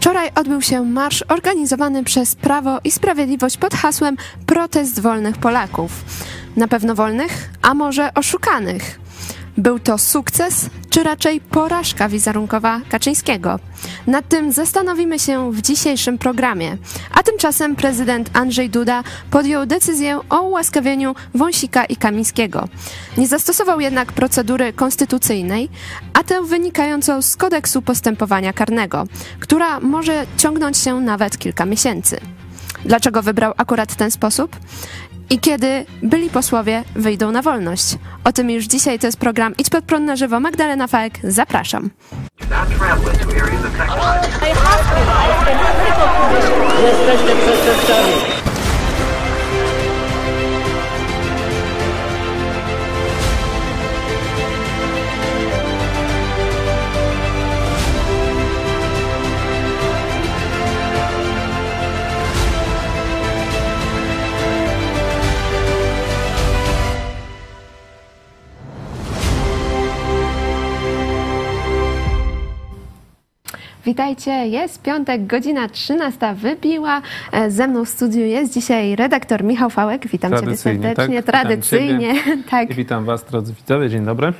Wczoraj odbył się marsz organizowany przez Prawo i Sprawiedliwość pod hasłem Protest wolnych Polaków. Na pewno wolnych, a może oszukanych. Był to sukces, czy raczej porażka wizerunkowa Kaczyńskiego? Nad tym zastanowimy się w dzisiejszym programie. A tymczasem prezydent Andrzej Duda podjął decyzję o ułaskawieniu Wąsika i Kamińskiego. Nie zastosował jednak procedury konstytucyjnej, a tę wynikającą z kodeksu postępowania karnego, która może ciągnąć się nawet kilka miesięcy. Dlaczego wybrał akurat ten sposób? I kiedy byli posłowie wyjdą na wolność. O tym już dzisiaj to jest program Idź pod prąd na żywo. Magdalena Fałek, zapraszam. Witajcie, jest piątek, godzina 13 wybiła. E, Ze mną w studiu jest dzisiaj redaktor Michał Fałek. Witam Ciebie Tradycyjnie, serdecznie. tak? Tradycyjnie, Witam tak. I witam Was, drodzy widzowie, dzień dobry.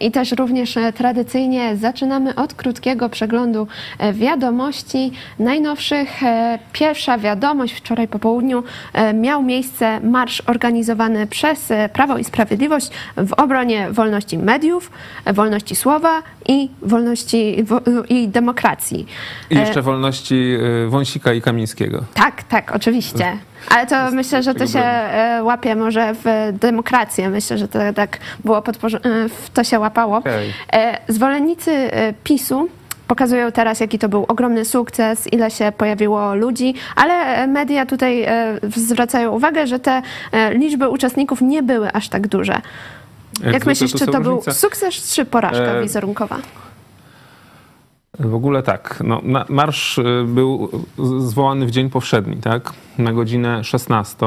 I też również e, tradycyjnie zaczynamy od krótkiego przeglądu e, wiadomości najnowszych. Pierwsza wiadomość wczoraj po południu miał miejsce marsz organizowany przez Prawo i Sprawiedliwość w obronie wolności mediów, wolności słowa i wolności wo- i demokracji. I jeszcze wolności y, Wąsika i Kamińskiego. Tak, tak, oczywiście. Ale to myślę, że to się e, łapie może w demokrację. Myślę, że to tak było e, w to się łapało. E, Zwolennicy e, PiSu pokazują teraz, jaki to był ogromny sukces, ile się pojawiło ludzi, ale e, media tutaj e, zwracają uwagę, że te e, liczby uczestników nie były aż tak duże. Jak myślisz, to czy to był sukces, czy porażka E, wizerunkowa? W ogóle tak. No, marsz y, był zwołany w dzień powszedni, tak? Na godzinę 16.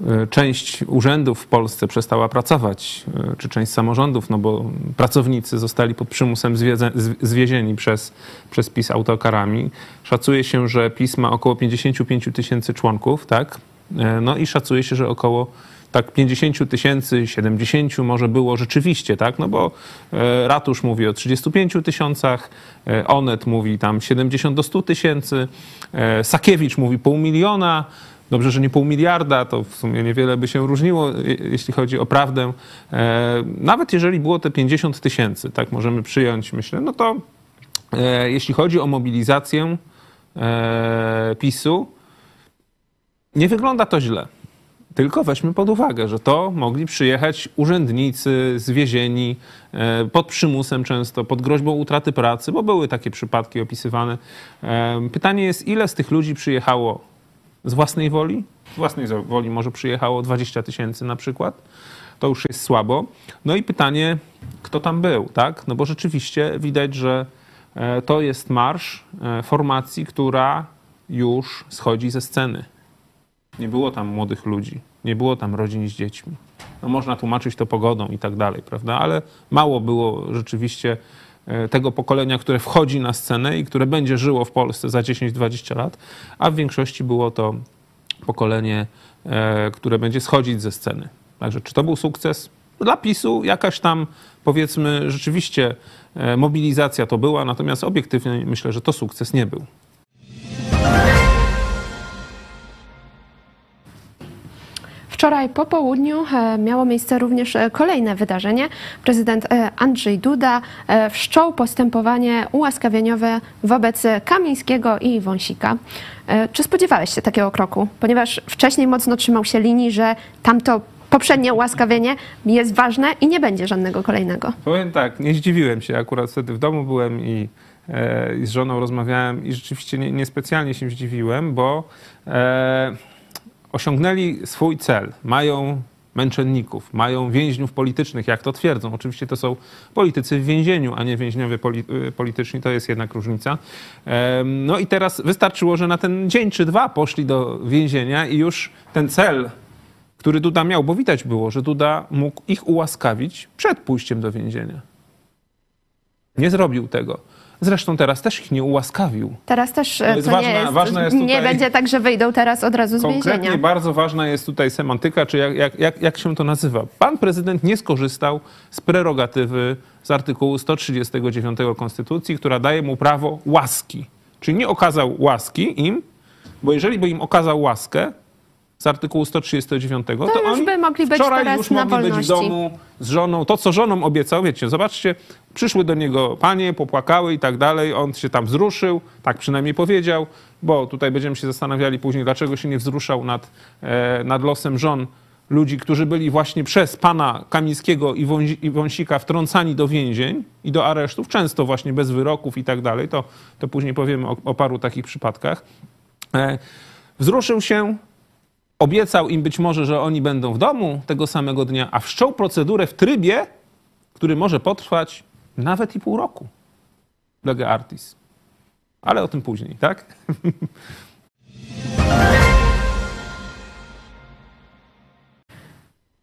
Y, Część urzędów w Polsce przestała pracować, y, czy część samorządów, no bo pracownicy zostali pod przymusem zwiedze- zw- zwiezieni przez, przez PiS autokarami. Szacuje się, że PiS ma około 55 tysięcy członków, tak? E, No i szacuje się, że około tak 50 tysięcy, 70 może było rzeczywiście, tak? No bo e, Ratusz mówi o 35 tysiącach, e, Onet mówi tam 70 do 100 tysięcy, e, Sakiewicz mówi pół miliona, Dobrze, że nie pół miliarda, to w sumie niewiele by się różniło, je- jeśli chodzi o prawdę. Nawet jeżeli było te 50 tysięcy, tak możemy przyjąć, myślę, no to jeśli chodzi o mobilizację PiSu, nie wygląda to źle. Tylko weźmy pod uwagę, że to mogli przyjechać urzędnicy zwiezieni e, pod przymusem często, pod groźbą utraty pracy, bo były takie przypadki opisywane. E, Pytanie jest, ile z tych ludzi przyjechało z własnej woli? Z własnej woli może przyjechało 20 tysięcy na przykład. To już jest słabo. No i pytanie, kto tam był, tak? No bo rzeczywiście widać, że e, to jest marsz formacji, która już schodzi ze sceny. Nie było tam młodych ludzi, nie było tam rodzin z dziećmi. No można tłumaczyć to pogodą i tak dalej, prawda? Ale mało było rzeczywiście e, tego pokolenia, które wchodzi na scenę i które będzie żyło w Polsce za 10-20 lat, a w większości było to pokolenie, e, które będzie schodzić ze sceny. Także czy to był sukces? Dla PiSu jakaś tam, powiedzmy, rzeczywiście e, mobilizacja to była, natomiast obiektywnie myślę, że to sukces nie był. Wczoraj po południu e, miało miejsce również e, kolejne wydarzenie. Prezydent e, Andrzej Duda wszczął postępowanie ułaskawieniowe wobec Kamińskiego i Wąsika. Czy spodziewałeś się takiego kroku? Ponieważ wcześniej mocno trzymał się linii, że tamto poprzednie ułaskawienie jest ważne i nie będzie żadnego kolejnego. Powiem tak, nie zdziwiłem się. Akurat wtedy w domu byłem i, z żoną rozmawiałem i rzeczywiście nie- niespecjalnie się zdziwiłem, bo osiągnęli swój cel. Mają męczenników, mają więźniów politycznych, jak to twierdzą. Oczywiście to są politycy w więzieniu, a nie więźniowie y, polityczni, to jest jednak różnica. No i teraz wystarczyło, że na ten dzień czy dwa poszli do więzienia i już ten cel który Duda miał, bo widać było, że Duda mógł ich ułaskawić przed pójściem do więzienia. Nie zrobił tego. Zresztą teraz też ich nie ułaskawił. Teraz też e, jest to ważna- nie, jest, ważna jest nie będzie tak, że wyjdą teraz od razu z Konkretnie więzienia. bardzo ważna jest tutaj semantyka, czy jak, jak, jak, jak się to nazywa. Pan prezydent nie skorzystał z prerogatywy z artykułu 139 Konstytucji, która daje mu prawo łaski. Czyli nie okazał łaski im, bo jeżeli by im okazał łaskę z artykułu 139, to, To już oni by mogli być wczoraj już mogli być w domu z żoną. To, co żoną obiecał, wiecie, zobaczcie, przyszły do niego panie, popłakały i tak dalej, on się tam wzruszył, tak przynajmniej powiedział, bo tutaj będziemy się zastanawiali później, dlaczego się nie wzruszał nad, e, nad losem żon ludzi, którzy byli właśnie przez pana Kamińskiego i Wąsika wtrącani do więzień i do aresztów, często właśnie bez wyroków i tak dalej, to, to później powiemy o, o paru takich przypadkach. E, wzruszył się, obiecał im być może, że oni będą w domu tego samego dnia, a wszczął procedurę w trybie, który może potrwać nawet i pół roku. Lege artis. Ale o tym później, tak?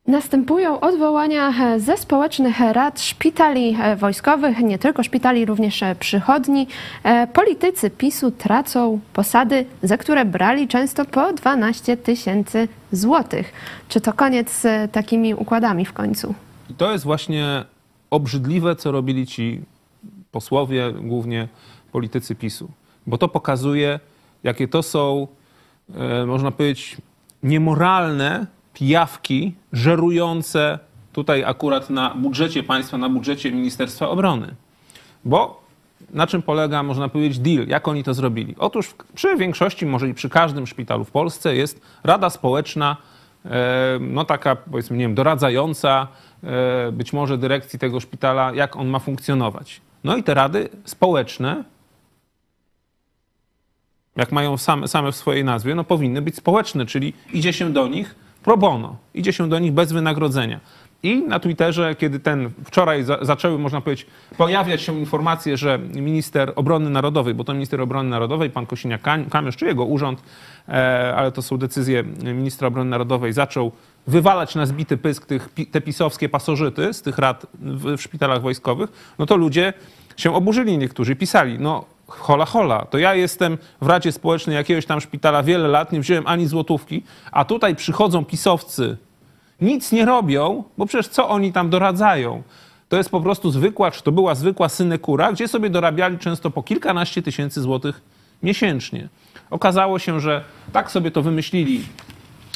Następują odwołania e, ze społecznych rad szpitali e, wojskowych, nie tylko szpitali, również e, przychodni. Politycy PiSu tracą posady, za które brali często po 12 tysięcy złotych. Czy to koniec z takimi układami w końcu? I to jest właśnie obrzydliwe, co robili ci posłowie, głównie politycy PiSu. Bo to pokazuje, jakie to są, można powiedzieć, niemoralne pijawki żerujące tutaj akurat na budżecie państwa, na budżecie Ministerstwa Obrony. Bo na czym polega, można powiedzieć, deal? Jak oni to zrobili? Otóż przy większości, może i przy każdym szpitalu w Polsce jest Rada Społeczna, no taka powiedzmy, nie wiem, doradzająca być może dyrekcji tego szpitala, jak on ma funkcjonować. No i te rady społeczne, jak mają same, same w swojej nazwie, no powinny być społeczne, czyli idzie się do nich pro bono, idzie się do nich bez wynagrodzenia. I na Twitterze, kiedy ten wczoraj za, zaczęły, można powiedzieć, pojawiać się informacje, że minister obrony narodowej, bo to minister obrony narodowej, pan Kosiniak-Kamysz, czy jego urząd, e, ale to są decyzje ministra obrony narodowej, zaczął wywalać na zbity pysk tych, te pisowskie pasożyty z tych rad w, w szpitalach wojskowych, no to ludzie się oburzyli niektórzy, pisali, no hola hola, to ja jestem w Radzie Społecznej jakiegoś tam szpitala wiele lat, nie wziąłem ani złotówki, a tutaj przychodzą pisowcy, nic nie robią, bo przecież co oni tam doradzają? To jest po prostu zwykła, czy to była zwykła synekura, gdzie sobie dorabiali często po kilkanaście tysięcy złotych miesięcznie. Okazało się, że tak sobie to wymyślili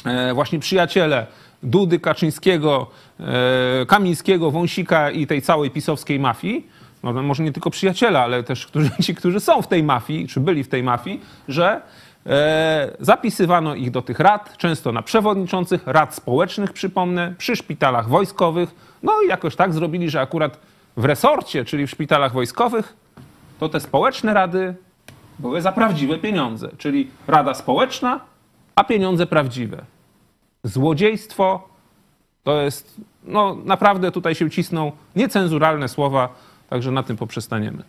e, właśnie przyjaciele Dudy, Kaczyńskiego, e, Kamińskiego, Wąsika i tej całej pisowskiej mafii, no, może nie tylko przyjaciele, ale też którzy, ci, którzy są w tej mafii, czy byli w tej mafii, że e, zapisywano ich do tych rad, często na przewodniczących rad społecznych, przypomnę, przy szpitalach wojskowych. No i jakoś tak zrobili, że akurat w resorcie, czyli w szpitalach wojskowych, to te społeczne rady były za prawdziwe pieniądze, czyli rada społeczna, a pieniądze prawdziwe. Złodziejstwo to jest, no naprawdę tutaj się cisną niecenzuralne słowa, także na tym poprzestaniemy.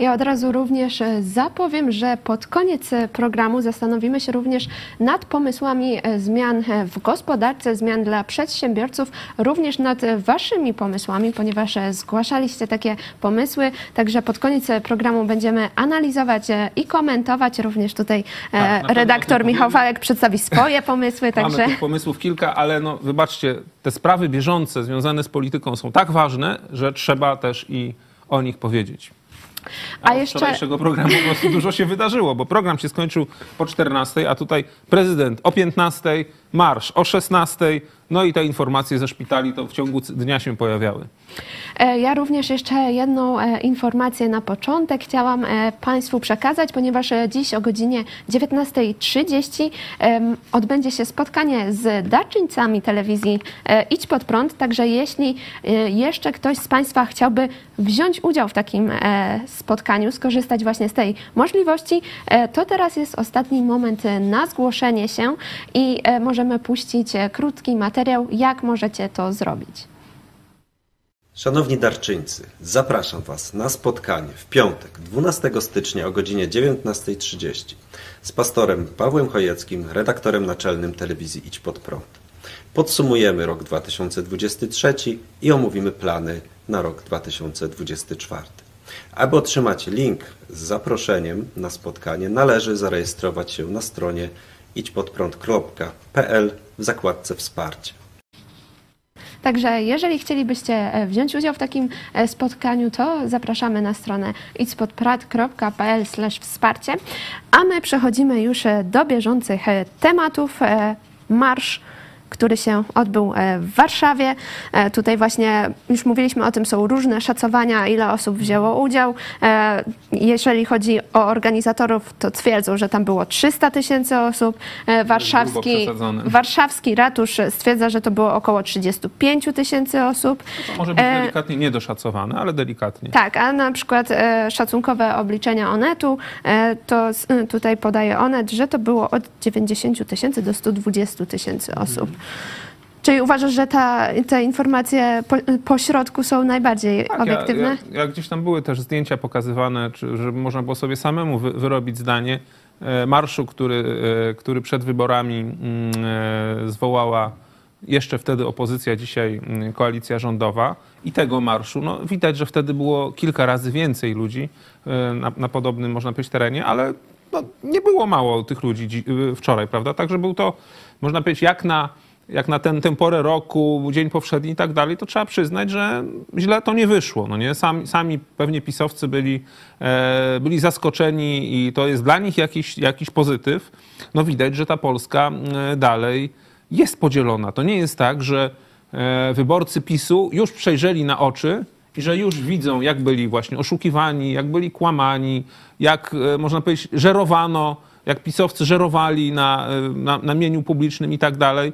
Ja od razu również e, zapowiem, że pod koniec e, programu zastanowimy się również nad pomysłami e, zmian w gospodarce, zmian dla przedsiębiorców, również nad Waszymi pomysłami, ponieważ zgłaszaliście takie pomysły. Także pod koniec programu będziemy analizować i komentować. Również tutaj Tak, redaktor Michał. Falek przedstawi swoje pomysły. Także Mamy tych pomysłów kilka, ale no wybaczcie, te sprawy bieżące związane z polityką są tak ważne, że trzeba też i o nich powiedzieć. A A, jeszcze- wczorajszego programu po prostu dużo się wydarzyło, bo program się skończył po 14, a tutaj prezydent o 15, marsz o 16, no i te informacje ze szpitali to w ciągu dnia się pojawiały. E, Ja również jeszcze jedną e, informację na początek chciałam e, Państwu przekazać, ponieważ dziś o godzinie 19.30 em, odbędzie się spotkanie z darczyńcami telewizji Idź Pod Prąd. Także jeśli jeszcze ktoś z Państwa chciałby wziąć udział w takim spotkaniu, skorzystać właśnie z tej możliwości, to teraz jest ostatni moment na zgłoszenie się i możemy puścić krótki materiał, jak możecie to zrobić. Szanowni darczyńcy, zapraszam Was na spotkanie w piątek 12 stycznia o godzinie 19.30 z pastorem Pawłem Chojeckim, redaktorem naczelnym telewizji Idź Pod Prąd. Podsumujemy rok 2023 i omówimy plany na rok 2024. Aby otrzymać link z zaproszeniem na spotkanie, należy zarejestrować się na stronie idźpodprąd.pl w zakładce Wsparcie. Także jeżeli chcielibyście e, wziąć udział w takim e, spotkaniu, to zapraszamy na stronę idźpodprad.pl wsparcie. A my przechodzimy już e, do bieżących tematów. Marsz który się odbył e, w Warszawie. E, tutaj właśnie już mówiliśmy o tym, są różne szacowania, ile osób wzięło udział. E, jeżeli chodzi o organizatorów, to twierdzą, że tam było 300 tysięcy osób. Warszawski, warszawski ratusz stwierdza, że to było około 35 tysięcy osób. To może być delikatnie niedoszacowane, ale delikatnie. Tak, a na przykład szacunkowe obliczenia Onetu, to tutaj podaje Onet, że to było od 90 tysięcy do 120 tysięcy osób. Czyli uważasz, że ta, te informacje po, po środku są najbardziej tak, obiektywne? Ja, ja, gdzieś tam były też zdjęcia pokazywane, czy, żeby można było sobie samemu wy, wyrobić zdanie e, marszu, który, e, który przed wyborami mm, e, zwołała jeszcze wtedy opozycja, dzisiaj mm, koalicja rządowa i tego marszu. No, widać, że wtedy było kilka razy więcej ludzi na, na podobnym, można powiedzieć, terenie, ale no, nie było mało tych ludzi wczoraj, prawda? Także był to, można powiedzieć, jak na jak na ten, tę porę roku, dzień powszedni i tak dalej, to trzeba przyznać, że źle to nie wyszło. No nie? Sami, sami pewnie pisowcy byli, e, byli zaskoczeni i to jest dla nich jakiś, jakiś pozytyw. No widać, że ta Polska e, dalej jest podzielona. To nie jest tak, że e, wyborcy PiSu już przejrzeli na oczy i że już widzą, jak byli właśnie oszukiwani, jak byli kłamani, jak e, można powiedzieć, żerowano jak pisowcy żerowali na, na, na mieniu publicznym i tak dalej.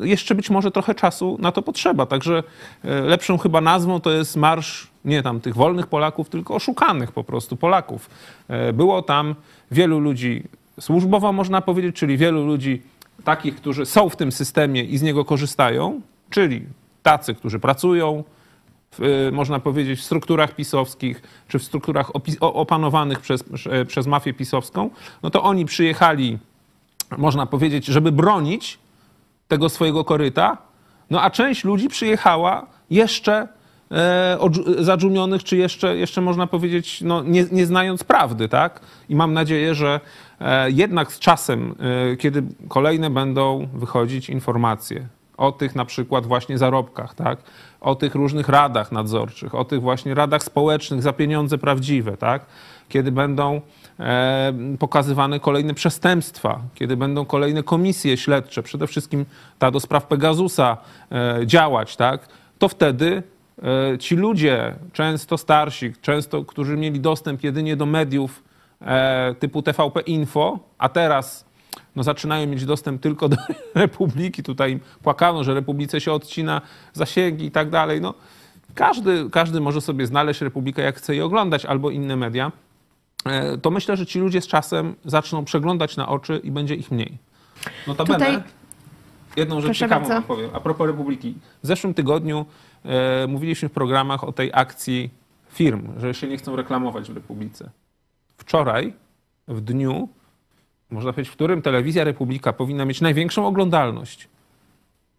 Jeszcze być może trochę czasu na to potrzeba. Także e, lepszą chyba nazwą to jest marsz nie tam tych wolnych Polaków, tylko oszukanych po prostu Polaków. E, było tam wielu ludzi służbowo, można powiedzieć, czyli wielu ludzi takich, którzy są w tym systemie i z niego korzystają, czyli tacy, którzy pracują, y, można powiedzieć, w strukturach pisowskich, czy w strukturach opanowanych przez, przez mafię pisowską, no to oni przyjechali, można powiedzieć, żeby bronić tego swojego koryta, no a część ludzi przyjechała jeszcze e, zadżumionych, czy jeszcze, jeszcze można powiedzieć, no, nie, nie znając prawdy, tak? I mam nadzieję, że e, jednak z czasem, e, kiedy kolejne będą wychodzić informacje o tych na przykład właśnie zarobkach, tak? o tych różnych radach nadzorczych, o tych właśnie radach społecznych za pieniądze prawdziwe, tak? kiedy będą e, pokazywane kolejne przestępstwa, kiedy będą kolejne komisje śledcze, przede wszystkim ta do spraw Pegasusa e, działać, tak? to wtedy e, ci ludzie, często starsi, często, którzy mieli dostęp jedynie do mediów typu TVP Info, a teraz no, zaczynają mieć dostęp tylko do Republiki. Tutaj im płakano, że Republice się odcina zasięgi i tak dalej. No, każdy, każdy może sobie znaleźć Republikę, jak chce jej oglądać, albo inne media. E, to myślę, że ci ludzie z czasem zaczną przeglądać na oczy i będzie ich mniej. Notabene, Tutaj... jedną rzecz ciekawą powiem. A propos Republiki. W zeszłym tygodniu e, mówiliśmy w programach o tej akcji firm, że się nie chcą reklamować w Republice. Wczoraj, w dniu, można powiedzieć, w którym telewizja Republika powinna mieć największą oglądalność,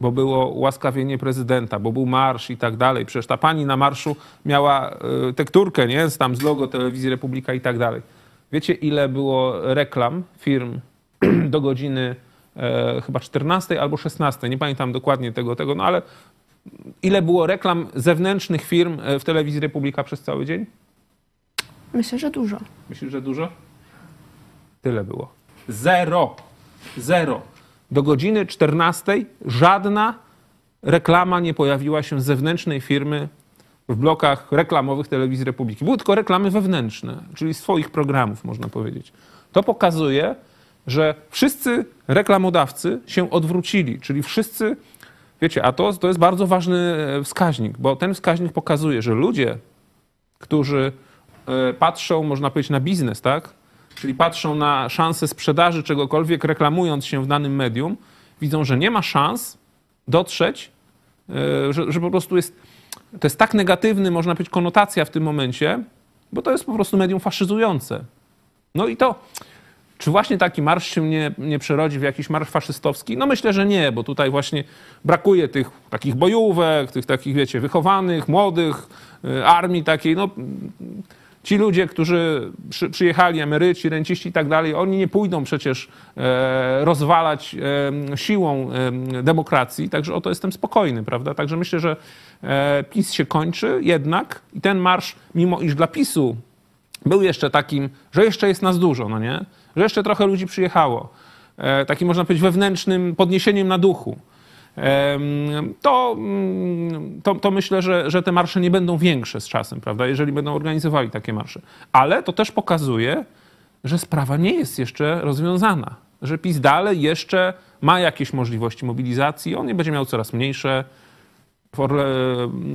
bo było ułaskawienie prezydenta, bo był marsz i tak dalej. Przecież ta pani na marszu miała e, tekturkę, nie? Z tam z logo telewizji Republika i tak dalej. Wiecie, ile było reklam firm do godziny e, chyba 14 albo 16, nie pamiętam dokładnie tego, tego, no ale ile było reklam zewnętrznych firm e, w telewizji Republika przez cały dzień? Myślę, że dużo. Myślisz, że dużo? Tyle było. Zero. Zero. Do godziny 14 żadna reklama nie pojawiła się zewnętrznej firmy w blokach reklamowych Telewizji Republiki. Były tylko reklamy wewnętrzne, czyli swoich programów, można powiedzieć. To pokazuje, że wszyscy reklamodawcy się odwrócili, czyli wszyscy, wiecie, a to, to jest bardzo ważny e, wskaźnik, bo ten wskaźnik pokazuje, że ludzie, którzy e, patrzą, można powiedzieć, na biznes, tak? Czyli patrzą na szansę sprzedaży czegokolwiek, reklamując się w danym medium, widzą, że nie ma szans dotrzeć e, że, że po prostu jest, to jest tak negatywny, można powiedzieć, konotacja w tym momencie, bo to jest po prostu medium faszyzujące. No i to, czy właśnie taki marsz się nie, nie przerodzi w jakiś marsz faszystowski? No myślę, że nie, bo tutaj właśnie brakuje tych takich bojówek, tych takich, wiecie, wychowanych, młodych, y, armii takiej, no ci ludzie, którzy przy, przyjechali, emeryci, renciści i tak dalej, oni nie pójdą przecież e, rozwalać siłą demokracji, także o to jestem spokojny, prawda? Także myślę, że e, PiS się kończy jednak i ten marsz, mimo iż dla PiSu był jeszcze takim, że jeszcze jest nas dużo, no nie? Że jeszcze trochę ludzi przyjechało. E, takim, można powiedzieć, wewnętrznym podniesieniem na duchu. To, mm, to, to, myślę, że, że te marsze nie będą większe z czasem, prawda, jeżeli będą organizowali takie marsze. Ale to też pokazuje, że sprawa nie jest jeszcze rozwiązana, że PiS dalej jeszcze ma jakieś możliwości mobilizacji, on je będzie miał coraz mniejsze. Orle,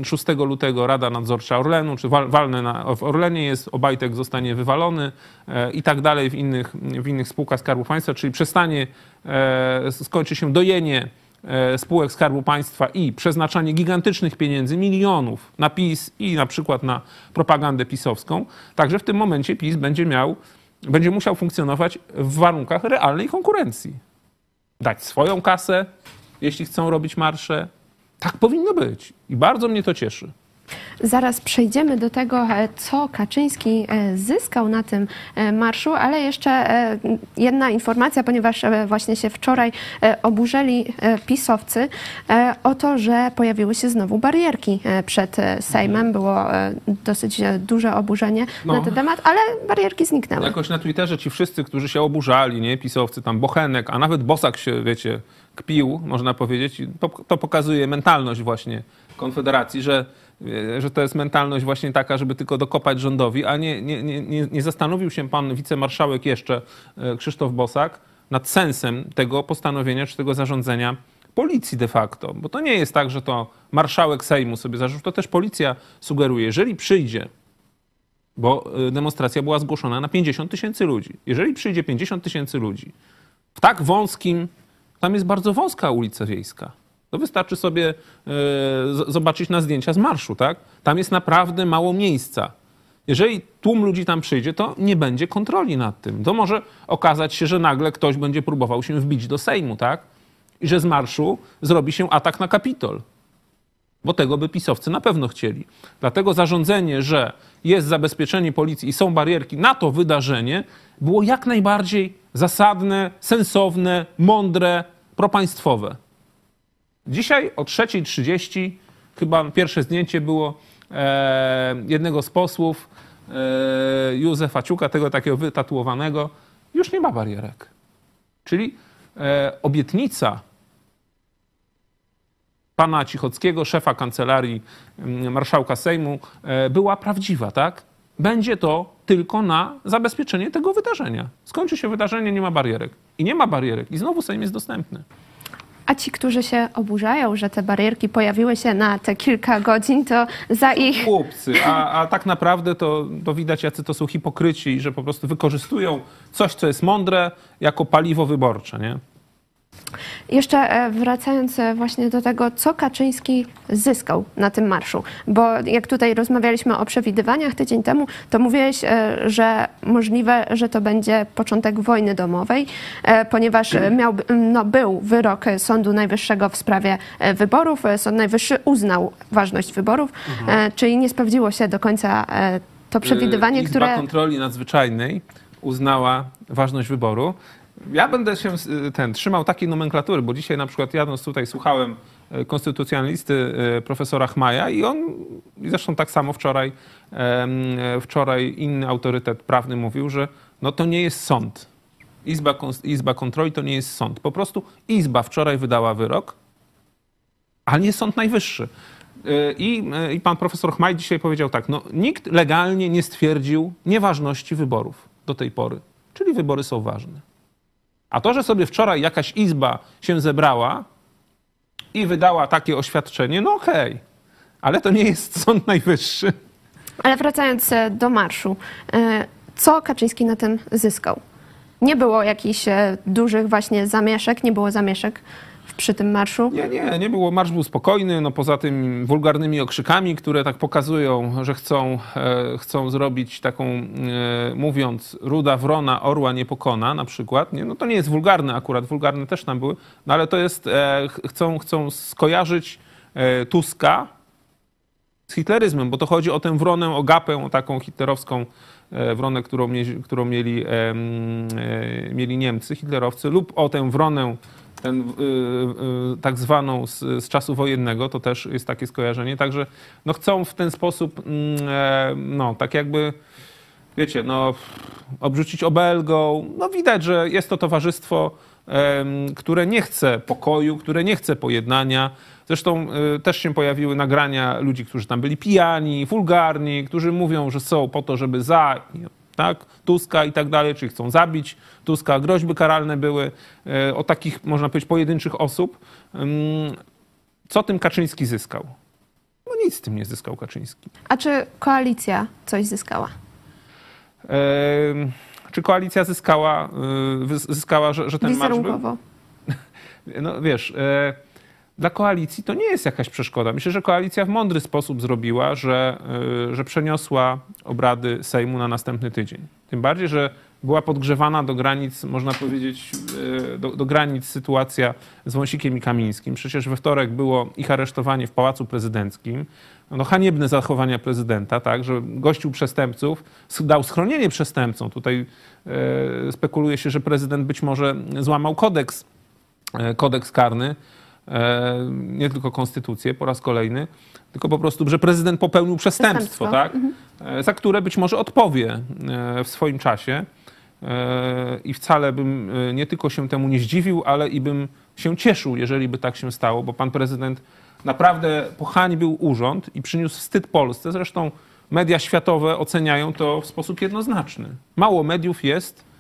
6 lutego Rada Nadzorcza Orlenu, czy walne na, w Orlenie jest, Obajtek zostanie wywalony e, i tak dalej w innych, w innych spółkach Skarbu Państwa, czyli przestanie, e, skończy się dojenie spółek Skarbu Państwa i przeznaczanie gigantycznych pieniędzy, milionów na PiS i na przykład na propagandę pisowską. Także w tym momencie PiS będzie miał, będzie musiał funkcjonować w warunkach realnej konkurencji. Dać swoją kasę, jeśli chcą robić marsze, tak powinno być i bardzo mnie to cieszy. Zaraz przejdziemy do tego, e, co Kaczyński e, zyskał na tym e, marszu, ale jeszcze jedna informacja, ponieważ właśnie się wczoraj oburzeli pisowcy o to, że pojawiły się znowu barierki przed Sejmem. Było dosyć duże oburzenie no. na ten temat, ale barierki zniknęły. Jakoś na Twitterze ci wszyscy, którzy się oburzali, nie, pisowcy, tam Bochenek, a nawet Bosak się, wiecie, kpił, można powiedzieć, to, to pokazuje mentalność właśnie Konfederacji, że że to jest mentalność właśnie taka, żeby tylko dokopać rządowi, a nie, nie, nie, nie zastanowił się pan wicemarszałek jeszcze, e, Krzysztof Bosak, nad sensem tego postanowienia czy tego zarządzenia policji de facto. Bo to nie jest tak, że to marszałek Sejmu sobie zarzucił, to też policja sugeruje, jeżeli przyjdzie, bo e, demonstracja była zgłoszona na 50 tysięcy ludzi, jeżeli przyjdzie 50 tysięcy ludzi w tak wąskim, tam jest bardzo wąska ulica wiejska, to wystarczy sobie e, zobaczyć na zdjęcia z marszu, tak? Tam jest naprawdę mało miejsca. Jeżeli tłum ludzi tam przyjdzie, to nie będzie kontroli nad tym. To może okazać się, że nagle ktoś będzie próbował się wbić do Sejmu, tak? I że z marszu zrobi się atak na Kapitol. Bo tego by pisowcy na pewno chcieli. Dlatego zarządzenie, że jest zabezpieczenie policji i są barierki na to wydarzenie, było jak najbardziej zasadne, sensowne, mądre, propaństwowe. Dzisiaj o 3.30 chyba pierwsze zdjęcie było e, jednego z posłów, e, Józefa Ciuka, tego takiego wytatuowanego. Już nie ma barierek. Czyli e, obietnica pana Cichockiego, szefa kancelarii mm, marszałka Sejmu, była prawdziwa, tak? Będzie to tylko na zabezpieczenie tego wydarzenia. Skończy się wydarzenie, nie ma barierek. I nie ma barierek. I znowu Sejm jest dostępny. A ci, którzy się oburzają, że te barierki pojawiły się na te kilka godzin, to za ich. Chłopcy, a, a tak naprawdę to, to widać, jacy to są hipokryci, że po prostu wykorzystują coś, co jest mądre, jako paliwo wyborcze, nie? Jeszcze e, wracając e, właśnie do tego, co Kaczyński zyskał na tym marszu, bo jak tutaj rozmawialiśmy o przewidywaniach tydzień temu, to mówiłeś, e, że możliwe, że to będzie początek wojny domowej, ponieważ miał, no, był wyrok Sądu Najwyższego w sprawie wyborów. Sąd Najwyższy uznał ważność wyborów, mhm. czyli nie sprawdziło się do końca to przewidywanie, Izba które... kontroli nadzwyczajnej uznała ważność wyboru ja będę się ten, trzymał takiej nomenklatury, bo dzisiaj na przykład jadąc tutaj słuchałem e, konstytucjonalisty e, profesora Chmaja i on, zresztą tak samo wczoraj, wczoraj inny autorytet prawny mówił, że no to nie jest sąd. Izba, Izba Kontroli to nie jest sąd. Po prostu Izba wczoraj wydała wyrok, ale nie Sąd Najwyższy. E, I, I pan profesor Chmaj dzisiaj powiedział tak, no nikt legalnie nie stwierdził nieważności wyborów do tej pory, czyli wybory są ważne. A to, że sobie wczoraj jakaś izba się zebrała i wydała takie oświadczenie, no okej, okay. ale to nie jest Sąd Najwyższy. Ale wracając e, do marszu, e, co Kaczyński na tym zyskał? Nie było jakichś e, dużych właśnie zamieszek, nie było zamieszek przy tym marszu? Nie, nie, nie było. Marsz był spokojny, no poza tym wulgarnymi okrzykami, które tak pokazują, że chcą, e, chcą zrobić taką, e, mówiąc, ruda wrona orła nie pokona na przykład. Nie? No to nie jest wulgarne akurat, wulgarne też tam były, no ale to jest, e, ch- chcą, chcą skojarzyć e, Tuska z hitleryzmem, bo to chodzi o tę wronę, o gapę, o taką hitlerowską e, wronę, którą, którą mieli, e, mieli Niemcy, hitlerowcy, lub o tę wronę ten, y, y, tak zwaną z, z czasu wojennego, to też jest takie skojarzenie. Także no, chcą w ten sposób, mm, e, no tak jakby, wiecie, no obrzucić obelgą. No widać, że jest to towarzystwo, które nie chce pokoju, które nie chce pojednania. Zresztą y, też się pojawiły nagrania ludzi, którzy tam byli pijani, wulgarni, którzy mówią, że są po to, żeby za tak, Tuska i tak dalej, czyli chcą zabić Tuska. Groźby karalne były e, o takich, można powiedzieć, pojedynczych osób. Co tym Kaczyński zyskał? No nic z tym nie zyskał Kaczyński. A czy koalicja coś zyskała? Czy koalicja zyskała, y, zyskała że, że ten marsz był? No wiesz, e, dla koalicji to nie jest jakaś przeszkoda. Myślę, że koalicja w mądry sposób zrobiła, że, e, że przeniosła obrady Sejmu na następny tydzień. Tym bardziej, że była podgrzewana do granic, można powiedzieć, e, do, do granic sytuacja z Wąsikiem i Kamińskim. Przecież we wtorek było ich aresztowanie w Pałacu Prezydenckim. No, haniebne zachowania prezydenta, tak, że gościł przestępców, dał schronienie przestępcom. Tutaj e, spekuluje się, że prezydent być może złamał kodeks kodeks karny, nie tylko konstytucję po raz kolejny, tylko po prostu, że prezydent popełnił przestępstwo, Przestępstwo. tak? E, za które być może odpowie e, w swoim czasie. E, I wcale bym e, nie tylko się temu nie zdziwił, ale i bym się cieszył, jeżeli by tak się stało, bo pan prezydent naprawdę pohańbił urząd i przyniósł wstyd Polsce. Zresztą media światowe oceniają to w sposób jednoznaczny. Mało mediów jest, e,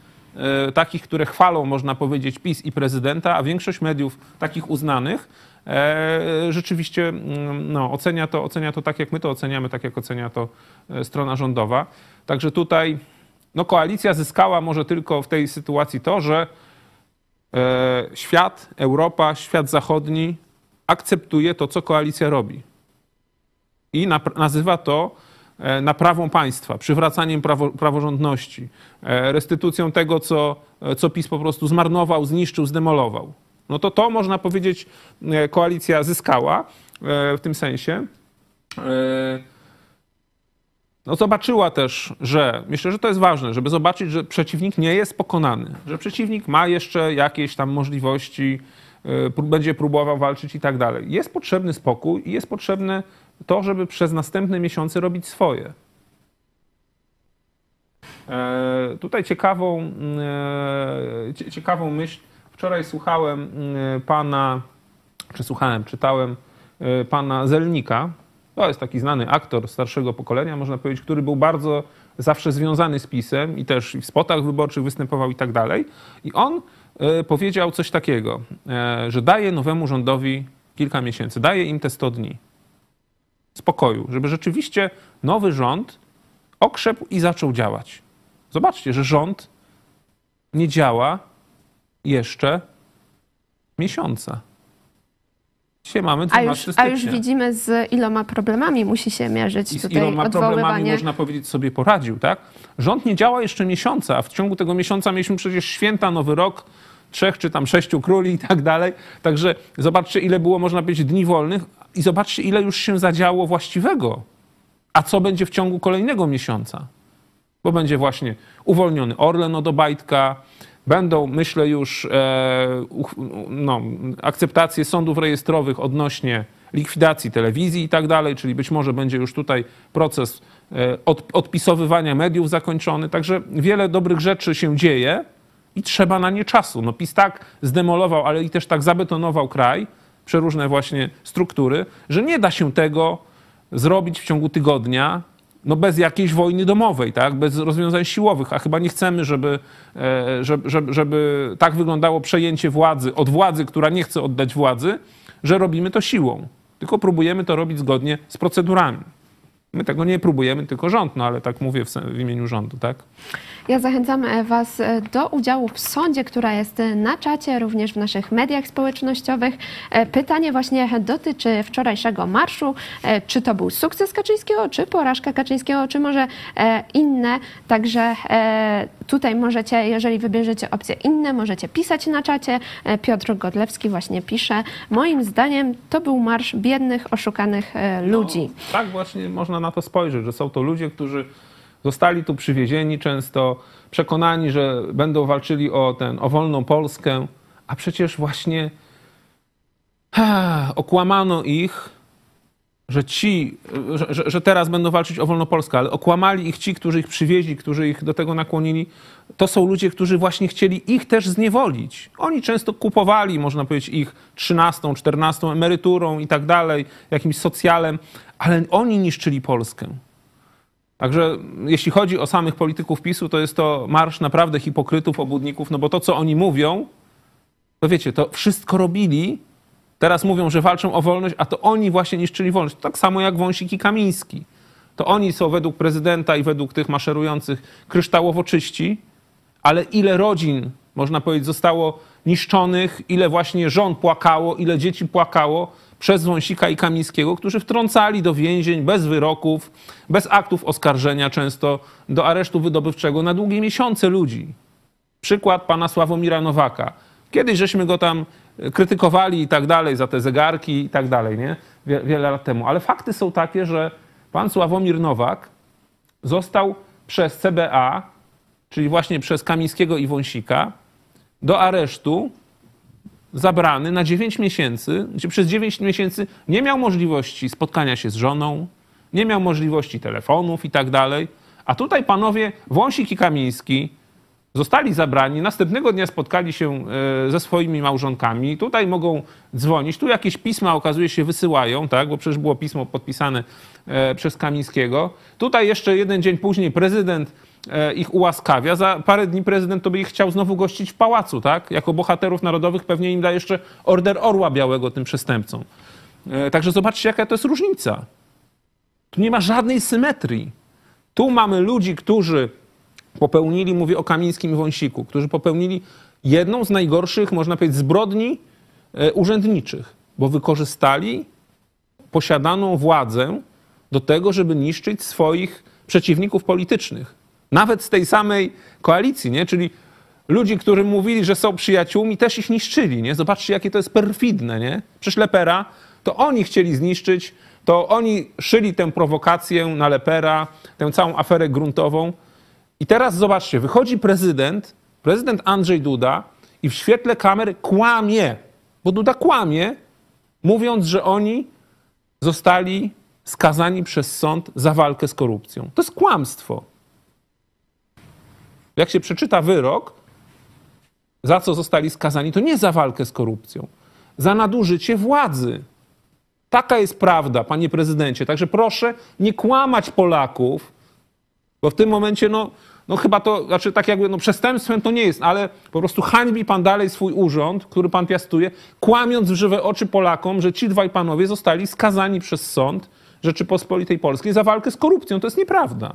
takich, które chwalą, można powiedzieć, PiS i prezydenta, a większość mediów takich uznanych e, rzeczywiście mm, no, ocenia, to, ocenia to tak, jak my to oceniamy, tak jak ocenia to e, strona rządowa. Także tutaj no, koalicja zyskała może tylko w tej sytuacji to, że e, świat, Europa, świat zachodni akceptuje to, co koalicja robi. I nazywa to e, naprawą państwa, przywracaniem prawo, praworządności, e, restytucją tego, co, e, co PiS po prostu zmarnował, zniszczył, zdemolował. No to to można powiedzieć, e, koalicja zyskała e, w tym sensie. E, No zobaczyła też, że myślę, że to jest ważne, żeby zobaczyć, że przeciwnik nie jest pokonany, że przeciwnik ma jeszcze jakieś tam możliwości, będzie próbował walczyć i tak dalej. Jest potrzebny spokój i jest potrzebne to, żeby przez następne miesiące robić swoje. E, Tutaj ciekawą, e, cie- ciekawą myśl. Wczoraj słuchałem e, pana, czy słuchałem, czytałem pana Zelnika. To jest taki znany aktor starszego pokolenia, można powiedzieć, który był bardzo zawsze związany z PiSem i też w spotach wyborczych występował i tak dalej. I on powiedział coś takiego, że daje nowemu rządowi kilka miesięcy, daje im te 100 dni spokoju, żeby rzeczywiście nowy rząd okrzepł i zaczął działać. Zobaczcie, że rząd nie działa jeszcze miesiąca. Dzisiaj mamy A 12 już, stycznia. a już widzimy, z iloma problemami musi się mierzyć I z tutaj iloma problemami, można powiedzieć, sobie poradził, tak? Rząd nie działa jeszcze miesiąca, a w ciągu tego miesiąca mieliśmy przecież święta, Nowy Rok, trzech czy tam sześciu króli i tak dalej. Także zobaczcie, ile było, można powiedzieć, dni wolnych i zobaczcie, ile już się zadziało właściwego. A co będzie w ciągu kolejnego miesiąca? Bo będzie właśnie uwolniony Orlen od Obajtka, będą, myślę, już e, no, akceptacje sądów rejestrowych odnośnie likwidacji telewizji i tak dalej, czyli być może będzie już tutaj proces e, od, odpisowywania mediów zakończony. Także wiele dobrych rzeczy się dzieje i trzeba na nie czasu. No PiS tak zdemolował, ale i też tak zabetonował kraj, przeróżne właśnie struktury, że nie da się tego zrobić w ciągu tygodnia, no bez jakiejś wojny domowej, tak? bez rozwiązań siłowych, a chyba nie chcemy, żeby, e, żeby, żeby, żeby tak wyglądało przejęcie władzy od władzy, która nie chce oddać władzy, że robimy to siłą. Tylko próbujemy to robić zgodnie z procedurami. My tego nie próbujemy, tylko rząd, no ale tak mówię w, w imieniu rządu, tak? Ja zachęcam e, Was e, do udziału w sądzie, która jest e, na czacie, również w naszych mediach społecznościowych. Pytanie właśnie dotyczy wczorajszego marszu. Czy to był sukces Kaczyńskiego, czy porażka Kaczyńskiego, czy może inne. Także tutaj możecie, jeżeli wybierzecie opcje inne, możecie pisać na czacie. Piotr Godlewski właśnie pisze. Moim zdaniem to był marsz biednych, oszukanych ludzi. No, tak właśnie można na to spojrzeć, że są to ludzie, którzy Zostali tu przywiezieni często, przekonani, że będą walczyli o, ten, o wolną Polskę, a przecież właśnie ha, okłamano ich, że ci, że, że, teraz będą walczyć o wolną Polskę, ale okłamali ich ci, którzy ich przywieźli, którzy ich do tego nakłonili. To są ludzie, którzy właśnie chcieli ich też zniewolić. Oni często kupowali, można powiedzieć, ich 13, 14 emeryturą i tak dalej, jakimś socjalem, ale oni niszczyli Polskę. Także jeśli chodzi o samych polityków PiSu, to jest to marsz naprawdę hipokrytów, obudników, no bo to, co oni mówią, to wiecie, to wszystko robili, teraz mówią, że walczą o wolność, a to oni właśnie niszczyli wolność. Tak samo jak Wąsik i Kamiński. To oni są według prezydenta i według tych maszerujących kryształowo czyści, ale ile rodzin, można powiedzieć, zostało niszczonych, ile właśnie żon płakało, ile dzieci płakało, przez Wąsika i Kamińskiego, którzy wtrącali do więzień bez wyroków, bez aktów oskarżenia często, do aresztu wydobywczego na długie miesiące ludzi. Przykład pana Sławomira Nowaka. Kiedyś żeśmy go tam krytykowali i tak dalej za te zegarki i tak dalej, nie? Wiele lat temu. Ale fakty są takie, że pan Sławomir Nowak został przez CBA, czyli właśnie przez Kamińskiego i Wąsika, do aresztu zabrany na 9 miesięcy, gdzie przez 9 miesięcy nie miał możliwości spotkania się z żoną, nie miał możliwości telefonów i tak dalej. A tutaj panowie Wąsik i Kamiński zostali zabrani, następnego dnia spotkali się e, ze swoimi małżonkami. Tutaj mogą dzwonić, tu jakieś pisma okazuje się wysyłają, tak, bo przecież było pismo podpisane e, przez Kamińskiego. Tutaj jeszcze jeden dzień później prezydent E, ich ułaskawia. Za parę dni prezydent to by ich chciał znowu gościć w pałacu, tak? Jako bohaterów narodowych pewnie im da jeszcze order Orła Białego tym przestępcom. Także zobaczcie, jaka to jest różnica. Tu nie ma żadnej symetrii. Tu mamy ludzi, którzy popełnili, mówię o Kamińskim i Wąsiku, którzy popełnili jedną z najgorszych, można powiedzieć, zbrodni e, urzędniczych, bo wykorzystali posiadaną władzę do tego, żeby niszczyć swoich przeciwników politycznych. Nawet z tej samej koalicji, nie? Czyli ludzi, którzy mówili, że są przyjaciółmi, też ich niszczyli, nie? Zobaczcie, jakie to jest perfidne, nie? Przecież Lepera, to oni chcieli zniszczyć, to oni szyli tę prowokację na Lepera, tę całą aferę gruntową. I teraz zobaczcie, wychodzi prezydent, prezydent Andrzej Duda i w świetle kamery kłamie, bo Duda kłamie, mówiąc, że oni zostali skazani przez sąd za walkę z korupcją. To jest kłamstwo. Jak się przeczyta wyrok, za co zostali skazani, to nie za walkę z korupcją, za nadużycie władzy. Taka jest prawda, panie prezydencie. Także proszę nie kłamać Polaków, bo w tym momencie, no, no chyba to, znaczy tak jakby, no przestępstwem to nie jest, ale po prostu hańbi pan dalej swój urząd, który pan piastuje, kłamiąc w żywe oczy Polakom, że ci dwaj panowie zostali skazani przez sąd Rzeczypospolitej Polskiej za walkę z korupcją. To jest nieprawda.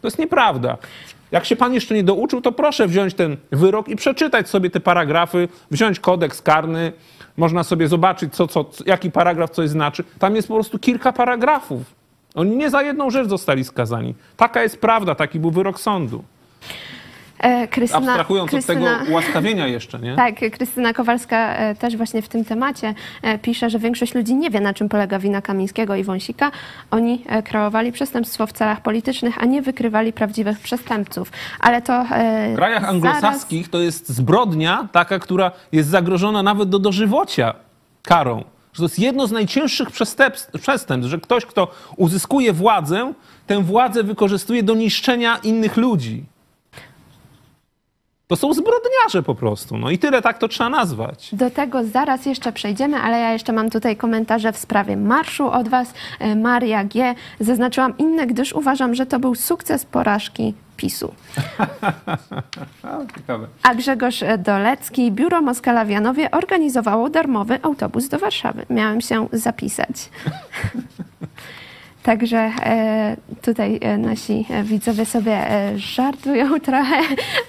To jest nieprawda. Jak się pan jeszcze nie douczył, to proszę wziąć ten wyrok i przeczytać sobie te paragrafy, wziąć kodeks karny, można sobie zobaczyć, co, co, jaki paragraf coś znaczy. Tam jest po prostu kilka paragrafów. Oni nie za jedną rzecz zostali skazani. Taka jest prawda, taki był wyrok sądu. E, Krystyna, Abstrahując Krystyna, od tego ułaskawienia jeszcze, nie? Tak, Krystyna Kowalska e, też właśnie w tym temacie e, pisze, że większość ludzi nie wie, na czym polega wina Kamińskiego i Wąsika. Oni kreowali przestępstwo w celach politycznych, a nie wykrywali prawdziwych przestępców. Ale to W krajach anglosaskich to jest zbrodnia taka, która jest zagrożona nawet do dożywocia karą. Że to jest jedno z najcięższych przestępstw, przestępstw, że ktoś, kto uzyskuje władzę, tę władzę wykorzystuje do niszczenia innych ludzi. To są zbrodniarze po prostu. No i tyle tak to trzeba nazwać. Do tego zaraz jeszcze przejdziemy, ale ja jeszcze mam tutaj komentarze w sprawie marszu od Was. E, Maria G. Zaznaczyłam inne, gdyż uważam, że to był sukces porażki PiSu. A Grzegorz Dolecki, biuro Moskala w Janowie organizowało darmowy autobus do Warszawy. Miałem się zapisać. Także e, tutaj e, nasi e, widzowie sobie żartują trochę,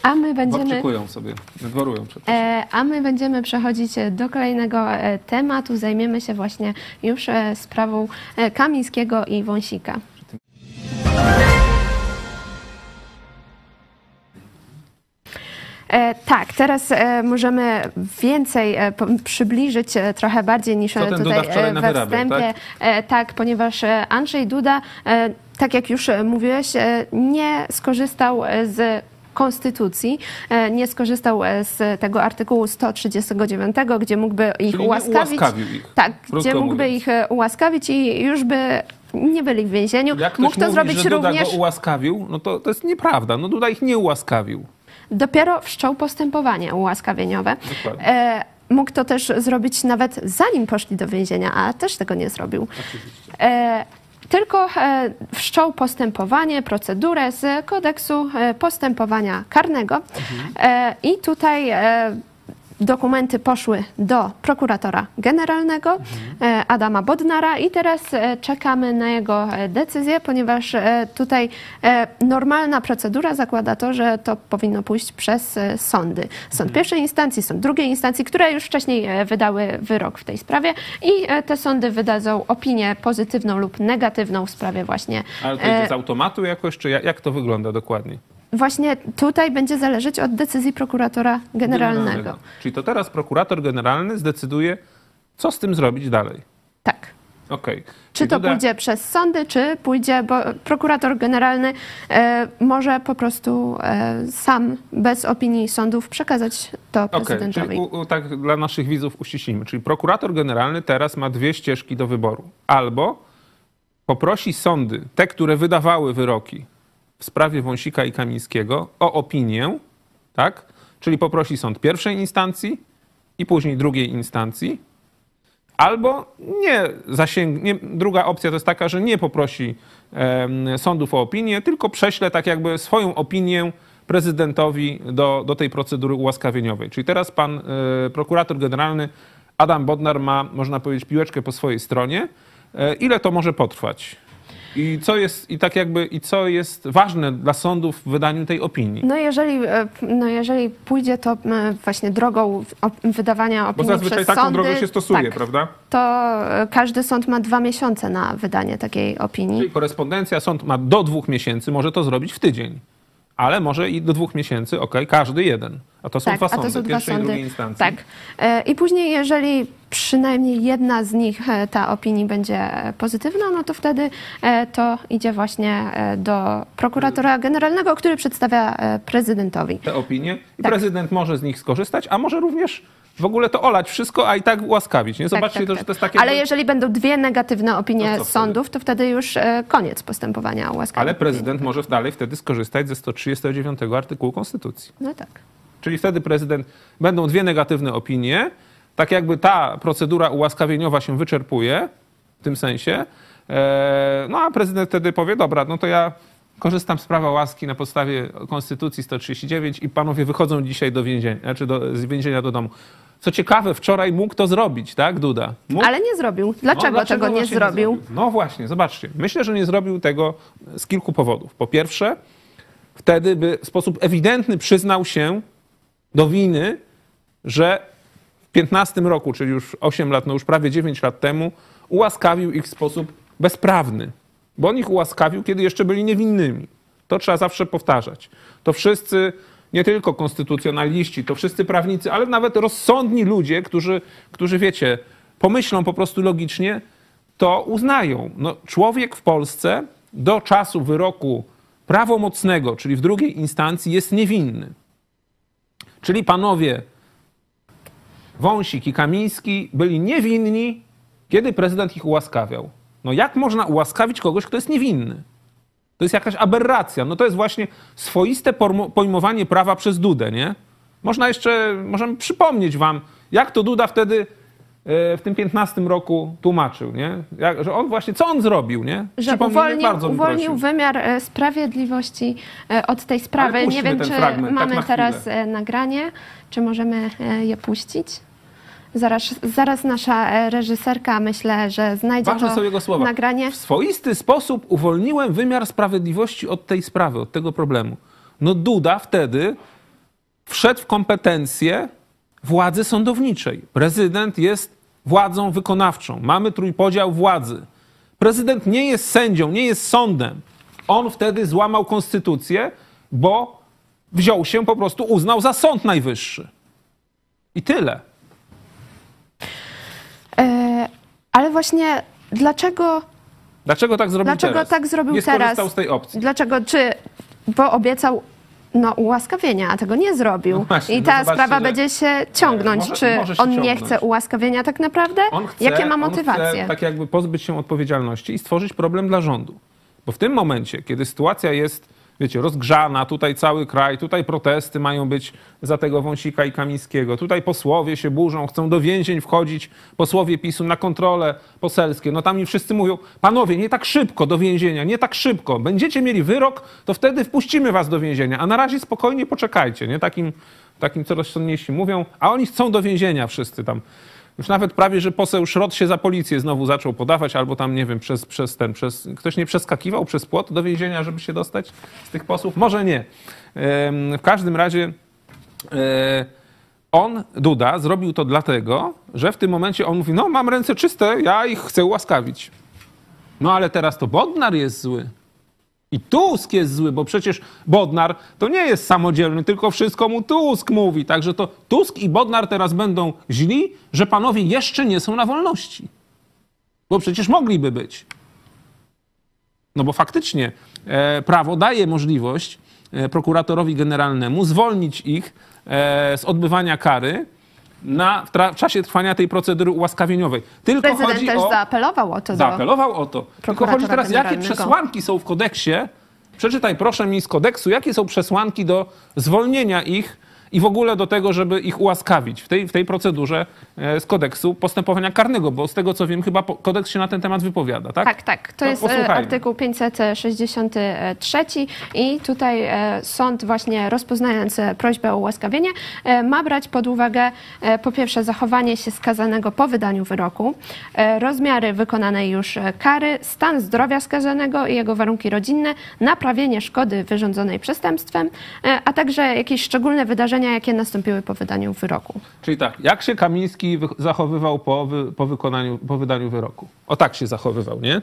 a my będziemy. Worczykują sobie, dworują E, A my będziemy przechodzić do kolejnego tematu. Zajmiemy się właśnie już sprawą Kamińskiego i Wąsika. Tak, teraz e, możemy więcej e, przybliżyć e, trochę bardziej niż Co e, tutaj e, we nawyrabiał, wstępie. tak? E, tak, ponieważ e, Andrzej Duda, e, tak jak już e, mówiłeś, e, nie skorzystał e, z konstytucji, e, nie skorzystał e, z tego artykułu 139, gdzie mógłby ich Czyli ułaskawić. ich, tak, gdzie mógłby mówiąc. ich e, ułaskawić i już by nie byli w więzieniu. Jak Mógł to mówi, zrobić że Duda również go ułaskawił, no to, to jest nieprawda. No Duda ich nie ułaskawił. Dopiero wszczął postępowanie ułaskawieniowe. Dokładnie. E, mógł to też zrobić nawet zanim poszli do więzienia, a też tego nie zrobił. E, tylko e, wszczął postępowanie, procedurę z kodeksu postępowania karnego. E, I tutaj dokumenty poszły do prokuratora generalnego e, Adama Bodnara i teraz e, czekamy na jego e, decyzję, ponieważ tutaj normalna procedura zakłada to, że to powinno pójść przez sądy. Sąd pierwszej instancji, sąd drugiej instancji, które już wcześniej wydały wyrok w tej sprawie i te sądy wydadzą opinię pozytywną lub negatywną w sprawie właśnie Ale to idzie z automatu jakoś, czy jak to wygląda dokładnie? Właśnie tutaj będzie zależeć od decyzji prokuratora generalnego. Czyli to teraz prokurator generalny zdecyduje, co z tym zrobić dalej. Tak. Okej. Czy to pójdzie przez sądy, czy pójdzie, bo prokurator generalny e, może po prostu e, sam, bez opinii sądów, przekazać to Okej, prezydentowi. u, u, tak dla naszych widzów uściślimy. Czyli prokurator generalny teraz ma dwie ścieżki do wyboru. Albo poprosi sądy, te, które wydawały wyroki w sprawie Wąsika i Kamińskiego, o opinię, tak? Czyli poprosi sąd pierwszej instancji i później drugiej instancji. Albo nie zasięgnie. Druga opcja to jest taka, że nie poprosi sądów o opinię, tylko prześle tak jakby swoją opinię prezydentowi do, do tej procedury ułaskawieniowej. Czyli teraz pan e, prokurator generalny Adam Bodnar ma, można powiedzieć, piłeczkę po swojej stronie. E, ile to może potrwać? I co jest, i tak jakby, i co jest ważne dla sądów w wydaniu tej opinii? No jeżeli, e, no jeżeli pójdzie to e, właśnie drogą wydawania Bo opinii zazwyczaj przez taką sądy, drogę się stosuje, tak, prawda? to e, każdy sąd ma dwa miesiące na wydanie takiej opinii. Czyli korespondencja, sąd ma do dwóch miesięcy, może to zrobić w tydzień. Ale może i do dwóch miesięcy, okej, każdy jeden. A to są tak, dwa a sądy, to są dwa pierwszej i sądy. drugiej instancji. Tak. E, I później, jeżeli przynajmniej jedna z nich, e, ta opinii będzie pozytywna, no to wtedy e, to idzie właśnie do prokuratora generalnego, który przedstawia prezydentowi. Te opinie i Tak. prezydent może z nich skorzystać, a może również w ogóle to olać wszystko, a i tak ułaskawić. Nie? Zobaczcie Tak, tak, to, tak. że to jest takie... Ale jeżeli będą dwie negatywne opinie To wtedy? sądów, to wtedy już e, koniec postępowania łaskawienia. Ale prezydent może dalej wtedy skorzystać ze 139 artykułu Konstytucji. No tak. Czyli wtedy prezydent, będą dwie negatywne opinie, tak jakby ta procedura ułaskawieniowa się wyczerpuje w tym sensie, e, no a prezydent wtedy powie, dobra, no to ja korzystam z prawa łaski na podstawie Konstytucji 139 i panowie wychodzą dzisiaj do więzienia, znaczy do, z więzienia do domu. Co ciekawe, wczoraj mógł to zrobić, tak, Duda? Mógł, Ale nie zrobił. Dlaczego, no, tego nie właśnie zrobił? No właśnie, zobaczcie. Myślę, że nie zrobił tego z kilku powodów. Po pierwsze, wtedy by w sposób ewidentny przyznał się do winy, że w 15 roku, czyli już 8 lat, no już prawie 9 lat temu, ułaskawił ich w sposób bezprawny. Bo on ich ułaskawił, kiedy jeszcze byli niewinnymi. To trzeba zawsze powtarzać. To wszyscy, nie tylko konstytucjonaliści, to wszyscy prawnicy, ale nawet rozsądni ludzie, którzy, którzy wiecie, pomyślą po prostu logicznie, to uznają. No, człowiek w Polsce do czasu wyroku prawomocnego, czyli w drugiej instancji, jest niewinny. Czyli panowie Wąsik i Kamiński byli niewinni, kiedy prezydent ich ułaskawiał. No jak można ułaskawić kogoś, kto jest niewinny? To jest jakaś aberracja. No to jest właśnie swoiste pojmowanie prawa przez Dudę, nie? Można jeszcze, możemy przypomnieć wam, jak to Duda wtedy e, w tym 15 roku tłumaczył, nie? Jak, że on właśnie, co on zrobił, nie? Że uwolnił, uwolnił wymiar e, sprawiedliwości e, od tej sprawy. Nie wiem, czy fragment, tak mamy na teraz nagranie, czy możemy je puścić. Zaraz, zaraz nasza e, reżyserka, myślę, że znajdzie Ważne to są jego słowa. nagranie. W swoisty sposób uwolniłem wymiar sprawiedliwości od tej sprawy, od tego problemu. No Duda wtedy wszedł w kompetencje władzy sądowniczej. Prezydent jest władzą wykonawczą. Mamy trójpodział władzy. Prezydent nie jest sędzią, nie jest sądem. On wtedy złamał konstytucję, bo wziął się po prostu, uznał za sąd najwyższy. I tyle. E, ale właśnie dlaczego, Dlaczego tak zrobił dlaczego teraz? tak zrobił nie teraz? z tej opcji. Dlaczego, czy, bo obiecał no, ułaskawienia, a tego nie zrobił. No właśnie, I no ta zobaczcie, sprawa że- będzie się ciągnąć. może- czy może się on nie ciągnąć. chce ułaskawienia tak naprawdę? Chce, Jakie ma motywacje? chce tak jakby pozbyć się odpowiedzialności i stworzyć problem dla rządu. Bo w tym momencie, kiedy sytuacja jest, wiecie, rozgrzana, tutaj cały kraj, tutaj protesty mają być za tego Wąsika i Kamińskiego, tutaj posłowie się burzą, chcą do więzień wchodzić, posłowie PiSu na kontrole poselskie. No tam mi wszyscy mówią, panowie, nie tak szybko do więzienia, nie tak szybko. Będziecie mieli wyrok, to wtedy wpuścimy was do więzienia, a na razie spokojnie poczekajcie, nie? Takim, takim co rozsądniejsi mówią, a oni chcą do więzienia wszyscy tam. Już nawet prawie, że poseł Szrot się za policję znowu zaczął podawać, albo tam, nie wiem, przez, przez ten, przez, ktoś nie przeskakiwał przez płot do więzienia, żeby się dostać z tych posłów? Może nie. W każdym razie e, on, Duda, zrobił to dlatego, że w tym momencie on mówi, no mam ręce czyste, ja ich chcę ułaskawić. No ale teraz to Bodnar jest zły. I Tusk jest zły, bo przecież Bodnar to nie jest samodzielny, tylko wszystko mu Tusk mówi. Także to Tusk i Bodnar teraz będą źli, że panowie jeszcze nie są na wolności. Bo przecież mogliby być. No bo faktycznie e, prawo daje możliwość e, prokuratorowi generalnemu zwolnić ich e, z odbywania kary na, w, tra- w czasie trwania tej procedury ułaskawieniowej. Tylko Prezydent chodzi też o... zaapelował o to. Zaapelował o to. Tylko chodzi teraz, jakie przesłanki są w kodeksie. Przeczytaj proszę mi z kodeksu, jakie są przesłanki do zwolnienia ich i w ogóle do tego, żeby ich ułaskawić w tej, w tej procedurze e, z kodeksu postępowania karnego, bo z tego co wiem, chyba kodeks się na ten temat wypowiada, tak? Tak, tak. To No, jest e, posłuchajmy. artykuł 563 i tutaj e, sąd właśnie rozpoznając prośbę o ułaskawienie ma brać pod uwagę po pierwsze zachowanie się skazanego po wydaniu wyroku, rozmiary wykonanej już kary, stan zdrowia skazanego i jego warunki rodzinne, naprawienie szkody wyrządzonej przestępstwem, a także jakieś szczególne wydarzenia, jakie nastąpiły po wydaniu wyroku. Czyli tak, jak się Kamiński wy- zachowywał po, wy, po, wykonaniu, po wydaniu wyroku? O tak się zachowywał, nie?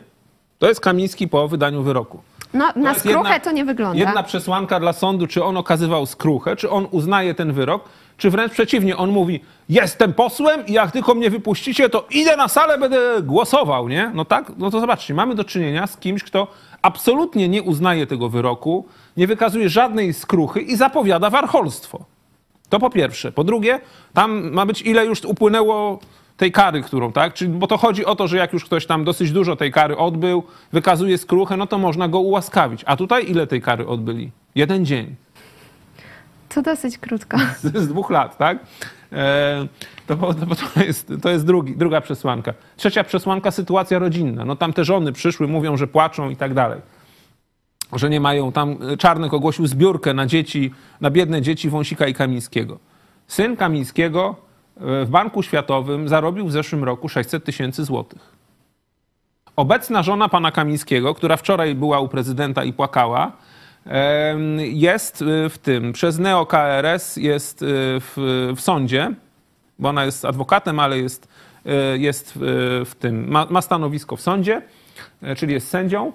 To jest Kamiński po wydaniu wyroku. No, na jest skruchę jedna- to nie wygląda. Jedna przesłanka dla sądu, czy on okazywał skruchę, czy on uznaje ten wyrok, czy wręcz przeciwnie, on mówi, jestem posłem i jak tylko mnie wypuścicie, to idę na salę, będę głosował, nie? No tak, no to zobaczcie, mamy do czynienia z kimś, kto absolutnie nie uznaje tego wyroku, nie wykazuje żadnej skruchy i zapowiada warcholstwo. To po pierwsze. Po drugie, tam ma być ile już upłynęło tej kary, którą, tak? Czyli, bo to chodzi o to, że jak już ktoś tam dosyć dużo tej kary odbył, wykazuje skruchę, no to można go ułaskawić. A tutaj ile tej kary odbyli? Jeden dzień. To dosyć krótko. Z, dwóch lat, tak? E, to, to, to, jest, to jest drugi, druga przesłanka. Trzecia przesłanka, sytuacja rodzinna. No tam te żony przyszły, mówią, że płaczą i tak dalej. Że nie mają, tam Czarnek ogłosił zbiórkę na dzieci, na biedne dzieci Wąsika i Kamińskiego. Syn Kamińskiego e, w Banku Światowym zarobił w zeszłym roku 600 tysięcy złotych. Obecna żona pana Kamińskiego, która wczoraj była u prezydenta i płakała, jest y, w tym, przez neo-KRS jest y, w, w sądzie, bo ona jest adwokatem, ale jest, y, jest w, tym, ma, ma stanowisko w sądzie, czyli jest sędzią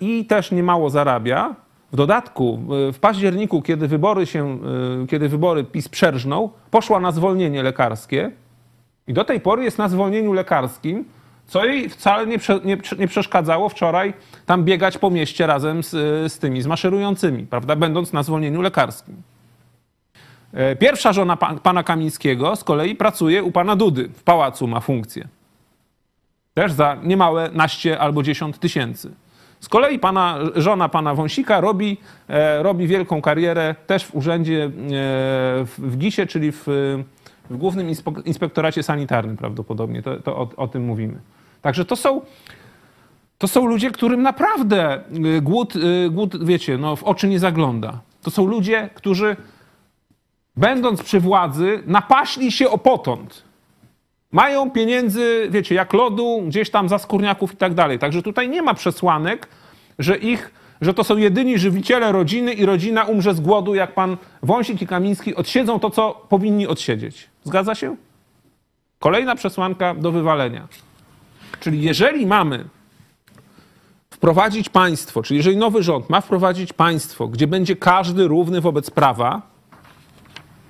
i też niemało zarabia. W dodatku y, w październiku, kiedy wybory się, y, kiedy wybory PiS przerżnął, poszła na zwolnienie lekarskie i do tej pory jest na zwolnieniu lekarskim, co jej wcale nie, nie, nie przeszkadzało wczoraj tam biegać po mieście razem z, z tymi, z maszerującymi, prawda, będąc na zwolnieniu lekarskim. E, Pierwsza żona pa, pana Kamińskiego z kolei pracuje u pana Dudy, w pałacu ma funkcję. Też za niemałe naście albo dziesiąt tysięcy. Z kolei pana, żona pana Wąsika robi, e, robi wielką karierę też w urzędzie e, w, GIS-ie, czyli w, w Głównym Inspektoracie Sanitarnym prawdopodobnie. To, to o, o tym mówimy. Także to są, to są ludzie, którym naprawdę y, głód, głód, wiecie, no, w oczy nie zagląda. To są ludzie, którzy będąc przy władzy napaśli się o potąd. Mają pieniędzy, wiecie, jak lodu, gdzieś tam za skórniaków i tak dalej. Także tutaj nie ma przesłanek, że ich, że to są jedyni żywiciele rodziny i rodzina umrze z głodu, jak pan Wąsik i Kamiński odsiedzą to, co powinni odsiedzieć. Zgadza się? Kolejna przesłanka do wywalenia. Czyli jeżeli mamy wprowadzić państwo, czyli jeżeli nowy rząd ma wprowadzić państwo, gdzie będzie każdy równy wobec prawa,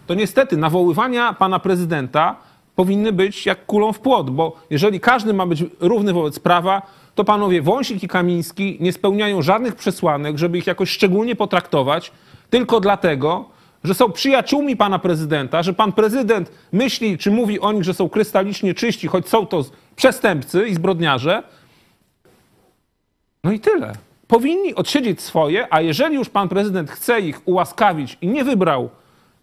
to niestety nawoływania pana prezydenta powinny być jak kulą w płot, bo jeżeli każdy ma być równy wobec prawa, to panowie Wąsik i Kamiński nie spełniają żadnych przesłanek, żeby ich jakoś szczególnie potraktować, tylko dlatego, że są przyjaciółmi pana prezydenta, że pan prezydent myśli czy mówi o nich, że są krystalicznie czyści, choć są to przestępcy i zbrodniarze. No i tyle. Powinni odsiedzieć swoje, a jeżeli już pan prezydent chce ich ułaskawić i nie wybrał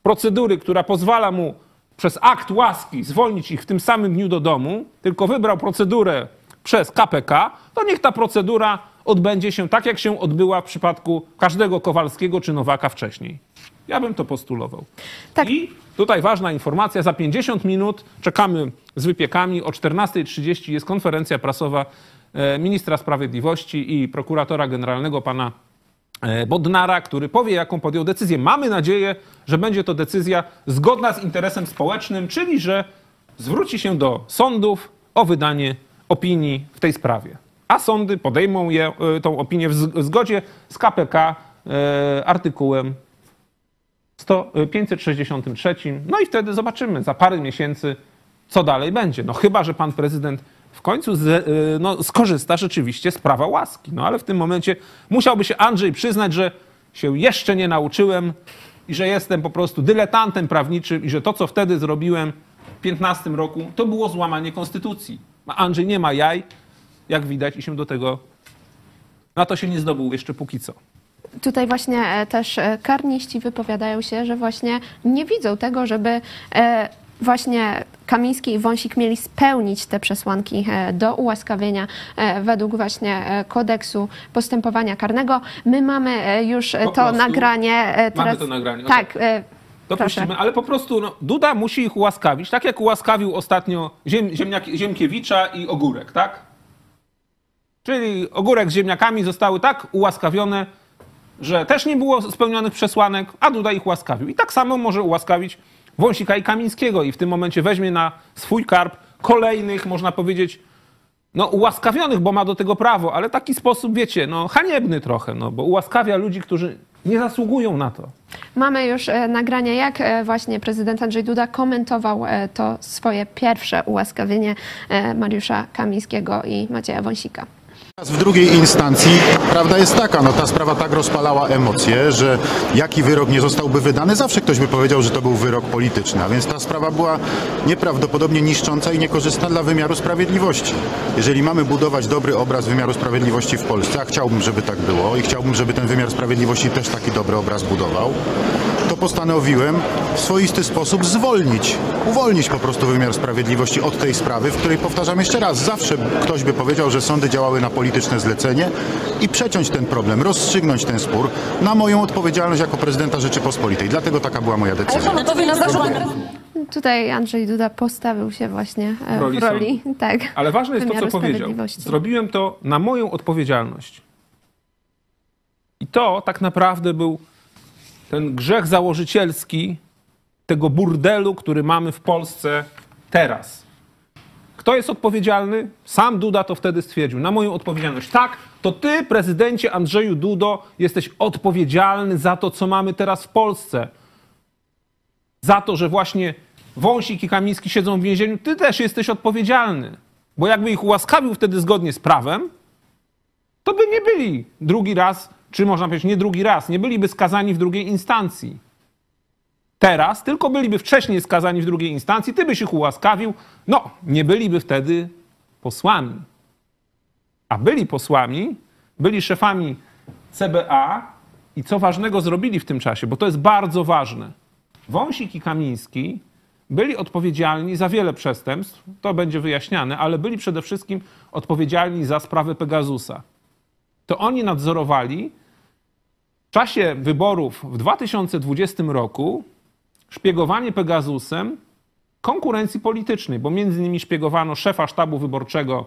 procedury, która pozwala mu przez akt łaski zwolnić ich w tym samym dniu do domu, tylko wybrał procedurę przez KPK, to niech ta procedura odbędzie się tak, jak się odbyła w przypadku każdego Kowalskiego czy Nowaka wcześniej. Ja bym to postulował. Tak. I tutaj ważna informacja, za 50 minut czekamy z wypiekami, o 14.30 jest konferencja prasowa e, ministra sprawiedliwości i prokuratora generalnego pana Bodnara, który powie, jaką podjął decyzję. Mamy nadzieję, że będzie to decyzja zgodna z interesem społecznym, czyli że zwróci się do sądów o wydanie opinii w tej sprawie. A sądy podejmą je, e, tą opinię w zgodzie z KPK e, artykułem 100, y, 563. No i wtedy zobaczymy za parę miesięcy, co dalej będzie. No chyba, że pan prezydent w końcu z, y, no, skorzysta rzeczywiście z prawa łaski. No ale w tym momencie musiałby się Andrzej przyznać, że się jeszcze nie nauczyłem i że jestem po prostu dyletantem prawniczym i że to, co wtedy zrobiłem w 15 roku, to było złamanie konstytucji. A Andrzej nie ma jaj, jak widać, i się do tego, na to się nie zdobył jeszcze póki co. Tutaj właśnie e, też e, karniści wypowiadają się, że właśnie nie widzą tego, żeby e, właśnie Kamiński i Wąsik mieli spełnić te przesłanki e, do ułaskawienia e, według właśnie e, kodeksu postępowania karnego. My mamy już Po to nagranie. Teraz, to nagranie, Tak. To proszę. ale po prostu no, Duda musi ich ułaskawić, tak jak ułaskawił ostatnio ziem, ziemniak, Ziemkiewicza i Ogórek, tak? Czyli Ogórek z ziemniakami zostały tak ułaskawione, że też nie było spełnionych przesłanek, a Duda ich ułaskawił. I tak samo może ułaskawić Wąsika i Kamińskiego i w tym momencie weźmie na swój karp kolejnych, można powiedzieć, no ułaskawionych, bo ma do tego prawo, ale taki sposób, wiecie, no haniebny trochę, no bo ułaskawia ludzi, którzy nie zasługują na to. Mamy już e, nagranie, jak e, właśnie prezydent Andrzej Duda komentował e, to swoje pierwsze ułaskawienie Mariusza Kamińskiego i Macieja Wąsika. W drugiej instancji prawda jest taka, no ta sprawa tak rozpalała emocje, że jaki wyrok nie zostałby wydany, zawsze ktoś by powiedział, że to był wyrok polityczny, a więc ta sprawa była nieprawdopodobnie niszcząca i niekorzystna dla wymiaru sprawiedliwości. Jeżeli mamy budować dobry obraz wymiaru sprawiedliwości w Polsce, a chciałbym, żeby tak było i chciałbym, żeby ten wymiar sprawiedliwości też taki dobry obraz budował, to postanowiłem w swoisty sposób zwolnić, uwolnić po prostu wymiar sprawiedliwości od tej sprawy, w której powtarzam jeszcze raz, zawsze ktoś by powiedział, że sądy działały na polityczne zlecenie i przeciąć ten problem, rozstrzygnąć ten spór na moją odpowiedzialność jako prezydenta Rzeczypospolitej. Dlatego taka była moja decyzja. Na zarząd. Tutaj Andrzej Duda postawił się właśnie e, W roli w roli, tak. Ale ważne jest to, co powiedział. Zrobiłem to na moją odpowiedzialność. I to tak naprawdę był ten grzech założycielski tego burdelu, który mamy w Polsce teraz. Kto jest odpowiedzialny? Sam Duda to wtedy stwierdził. Na moją odpowiedzialność. Tak, to ty, prezydencie Andrzeju Dudo, jesteś odpowiedzialny za to, co mamy teraz w Polsce. Za to, że właśnie Wąsik i Kamiński siedzą w więzieniu, ty też jesteś odpowiedzialny. Bo jakby ich ułaskawił wtedy zgodnie z prawem, to by nie byli drugi raz, czy można powiedzieć nie drugi raz, nie byliby skazani w drugiej instancji. Teraz, tylko byliby wcześniej skazani w drugiej instancji, ty byś ich ułaskawił, no, nie byliby wtedy posłami. A byli posłami, byli szefami CBA i co ważnego zrobili w tym czasie, bo to jest bardzo ważne. Wąsik i Kamiński byli odpowiedzialni za wiele przestępstw, to będzie wyjaśniane, ale byli przede wszystkim odpowiedzialni za sprawę Pegasusa. To oni nadzorowali w czasie wyborów w 2020 roku szpiegowanie Pegasusem konkurencji politycznej, bo między innymi szpiegowano szefa sztabu wyborczego,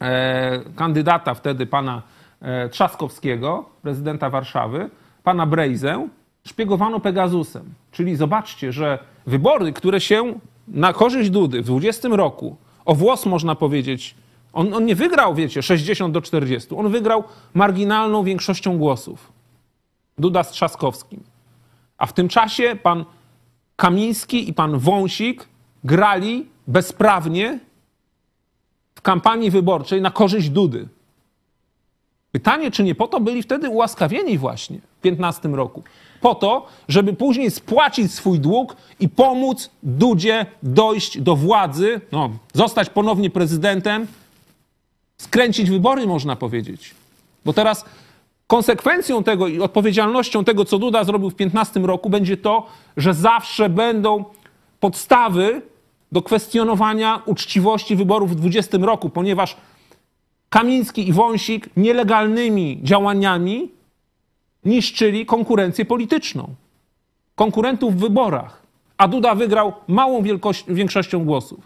e, kandydata wtedy pana e, Trzaskowskiego, prezydenta Warszawy, pana Brejzę, szpiegowano Pegasusem. Czyli zobaczcie, że wybory, które się na korzyść Dudy w 20 roku, o włos można powiedzieć, on, on nie wygrał, wiecie, 60 do 40, on wygrał marginalną większością głosów. Duda z Trzaskowskim. A w tym czasie pan Kamiński i pan Wąsik grali bezprawnie w kampanii wyborczej na korzyść Dudy. Pytanie, czy nie po to byli wtedy ułaskawieni właśnie w 15 roku? Po to, żeby później spłacić swój dług i pomóc Dudzie dojść do władzy, no, zostać ponownie prezydentem, skręcić wybory, można powiedzieć. Bo teraz konsekwencją tego i odpowiedzialnością tego, co Duda zrobił w 15 roku, będzie to, że zawsze będą podstawy do kwestionowania uczciwości wyborów w 20 roku, ponieważ Kamiński i Wąsik nielegalnymi działaniami niszczyli konkurencję polityczną. Konkurentów w wyborach. A Duda wygrał małą większością głosów.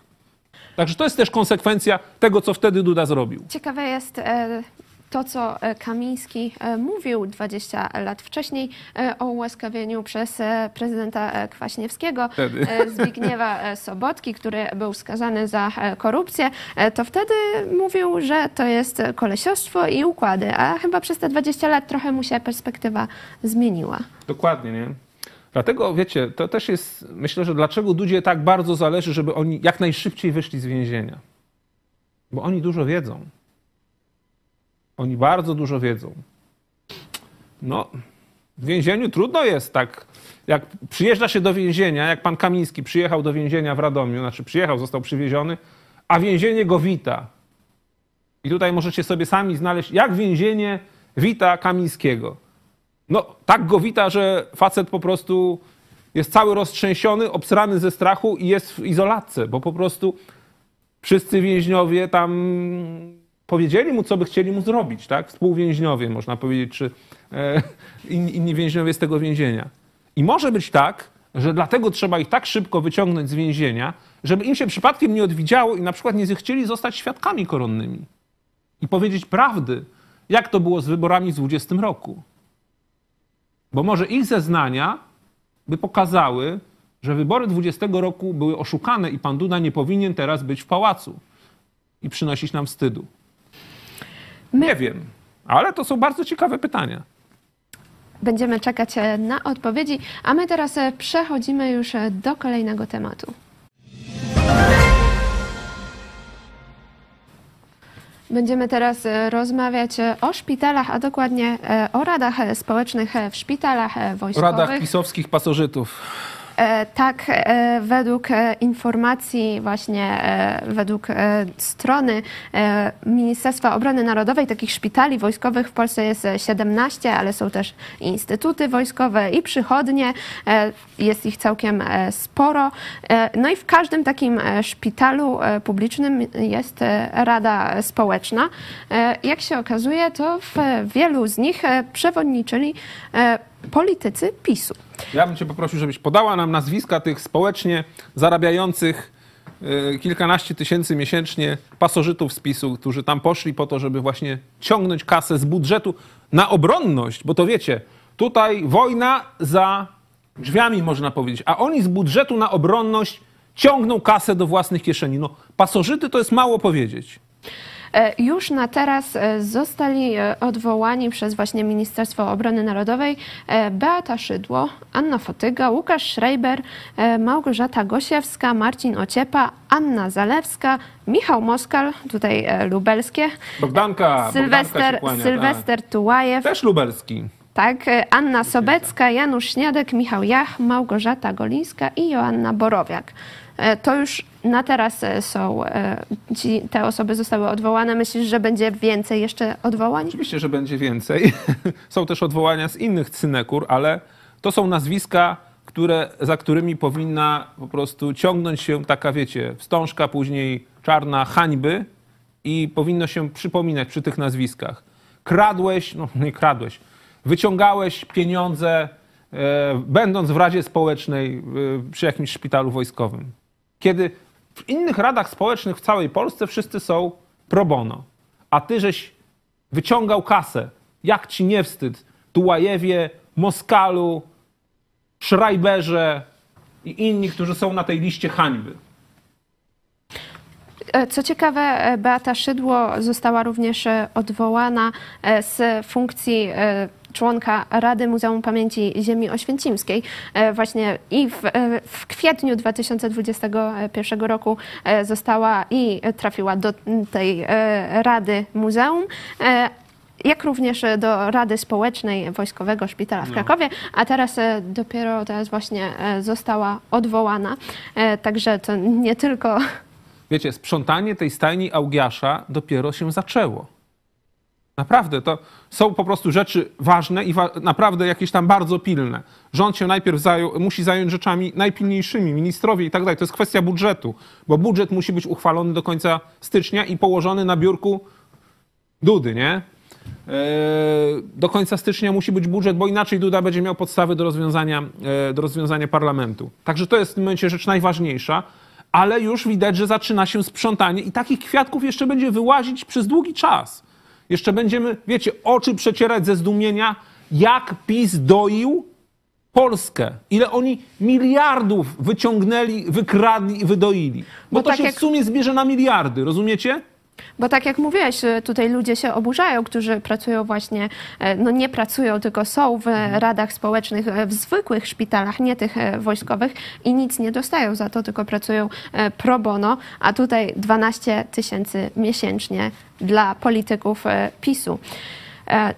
Także to jest też konsekwencja tego, co wtedy Duda zrobił. Ciekawe jest e, to, co e, Kamiński e, mówił 20 lat wcześniej e, o ułaskawieniu przez prezydenta Kwaśniewskiego. Zbigniewa Sobotki, który był skazany za korupcję, to wtedy mówił, że to jest kolesiostwo i układy, a chyba przez te 20 lat trochę mu się perspektywa zmieniła. Dokładnie, nie? Dlatego, wiecie, to też jest, myślę, że dlaczego Dudzie tak bardzo zależy, żeby oni jak najszybciej wyszli z więzienia. Bo oni dużo wiedzą. Oni bardzo dużo wiedzą. No, w więzieniu trudno jest tak. Jak przyjeżdża się do więzienia, jak pan Kamiński przyjechał do więzienia w Radomiu, znaczy przyjechał, został przywieziony, a więzienie go wita. I tutaj możecie sobie sami znaleźć, jak więzienie wita Kamińskiego. No, tak go wita, że facet po prostu jest cały roztrzęsiony, obsrany ze strachu i jest w izolatce, bo po prostu wszyscy więźniowie tam powiedzieli mu, co by chcieli mu zrobić, tak? Współwięźniowie, można powiedzieć, czy e, inni, więźniowie z tego więzienia. I może być tak, że dlatego trzeba ich tak szybko wyciągnąć z więzienia, żeby im się przypadkiem nie odwidziało i na przykład nie zechcieli zostać świadkami koronnymi. I powiedzieć prawdy, jak to było z wyborami w 20 roku. Bo może ich zeznania by pokazały, że wybory 20 roku były oszukane i pan Duda nie powinien teraz być w pałacu i przynosić nam wstydu. Nie wiem, ale to są bardzo ciekawe pytania. Będziemy czekać e, na odpowiedzi, a my teraz e, przechodzimy już e, do kolejnego tematu. Będziemy teraz rozmawiać o szpitalach, a dokładnie o radach społecznych w szpitalach wojskowych. radach pisowskich pasożytów. E, Tak, e, według e, informacji właśnie według strony Ministerstwa Obrony Narodowej takich szpitali wojskowych w Polsce jest e, 17, ale są też instytuty wojskowe i przychodnie. Jest ich całkiem sporo. No i w każdym takim szpitalu publicznym jest Rada Społeczna. Jak się okazuje, to w wielu z nich przewodniczyli politycy PiSu. Ja bym cię poprosił, żebyś podała nam nazwiska tych społecznie zarabiających y, kilkanaście tysięcy miesięcznie pasożytów z PiSu, którzy tam poszli po to, żeby właśnie ciągnąć kasę z budżetu na obronność, bo to wiecie, tutaj wojna za drzwiami można powiedzieć, a oni z budżetu na obronność ciągną kasę do własnych kieszeni. No, pasożyty to jest mało powiedzieć. E, Już na teraz e, zostali e, odwołani przez właśnie Ministerstwo Obrony Narodowej Beata Szydło, Anna Fotyga, Łukasz Schreiber, Małgorzata Gosiewska, Marcin Ociepa, Anna Zalewska, Michał Moskal, tutaj lubelskie, Bogdanka, Bogdanka się Sylwester, Sylwester Tułajew, tak. Też lubelski. tak, Anna Sobecka, Janusz Śniadek, Michał Jach, Małgorzata Golińska i Joanna Borowiak. E, To już na teraz są, e, ci, te osoby zostały odwołane. Myślisz, że będzie więcej jeszcze odwołań? Oczywiście, że będzie więcej. Są też odwołania z innych synekur, ale to są nazwiska, które, za którymi powinna po prostu ciągnąć się taka, wiecie, wstążka, później czarna hańby i powinno się przypominać przy tych nazwiskach. Kradłeś, no nie kradłeś, wyciągałeś pieniądze, e, będąc w Radzie Społecznej e, przy jakimś szpitalu wojskowym. Kiedy w innych radach społecznych w całej Polsce wszyscy są pro bono, a ty żeś wyciągał kasę. Jak ci nie wstyd? Tułajewie, Moskalu, Schreiberze i inni, którzy są na tej liście hańby. E, Co ciekawe, e, Beata Szydło została również e, odwołana z funkcji członka Rady Muzeum Pamięci Ziemi Oświęcimskiej. E, Właśnie i w, e, w kwietniu 2021 roku e, została i trafiła do tej Rady Muzeum. Jak również do Rady Społecznej Wojskowego Szpitala w Krakowie, a teraz dopiero teraz właśnie została odwołana. Także to nie tylko Wiecie, sprzątanie tej stajni Augiasza dopiero się zaczęło. Naprawdę, to są po prostu rzeczy ważne i wa naprawdę jakieś tam bardzo pilne. Rząd się najpierw musi zająć rzeczami najpilniejszymi, ministrowie i tak dalej. To jest kwestia budżetu, bo budżet musi być uchwalony do końca stycznia i położony na biurku Dudy, nie? Eee, Do końca stycznia musi być budżet, bo inaczej Duda będzie miał podstawy do rozwiązania, e, do rozwiązania parlamentu. Także to jest w tym momencie rzecz najważniejsza, ale już widać, że zaczyna się sprzątanie i takich kwiatków jeszcze będzie wyłazić przez długi czas. Jeszcze będziemy, wiecie, oczy przecierać ze zdumienia, jak PiS doił Polskę. Ile oni miliardów wyciągnęli, wykradli i wydoili. Bo, Bo to tak się jak- w sumie zbierze na miliardy, rozumiecie? Bo tak jak mówiłeś, y, tutaj ludzie się oburzają, którzy pracują właśnie, e, no nie pracują, tylko są w radach społecznych, e, w zwykłych szpitalach, nie tych e, wojskowych i nic nie dostają za to, tylko pracują pro bono, a tutaj 12 tysięcy miesięcznie dla polityków PiSu.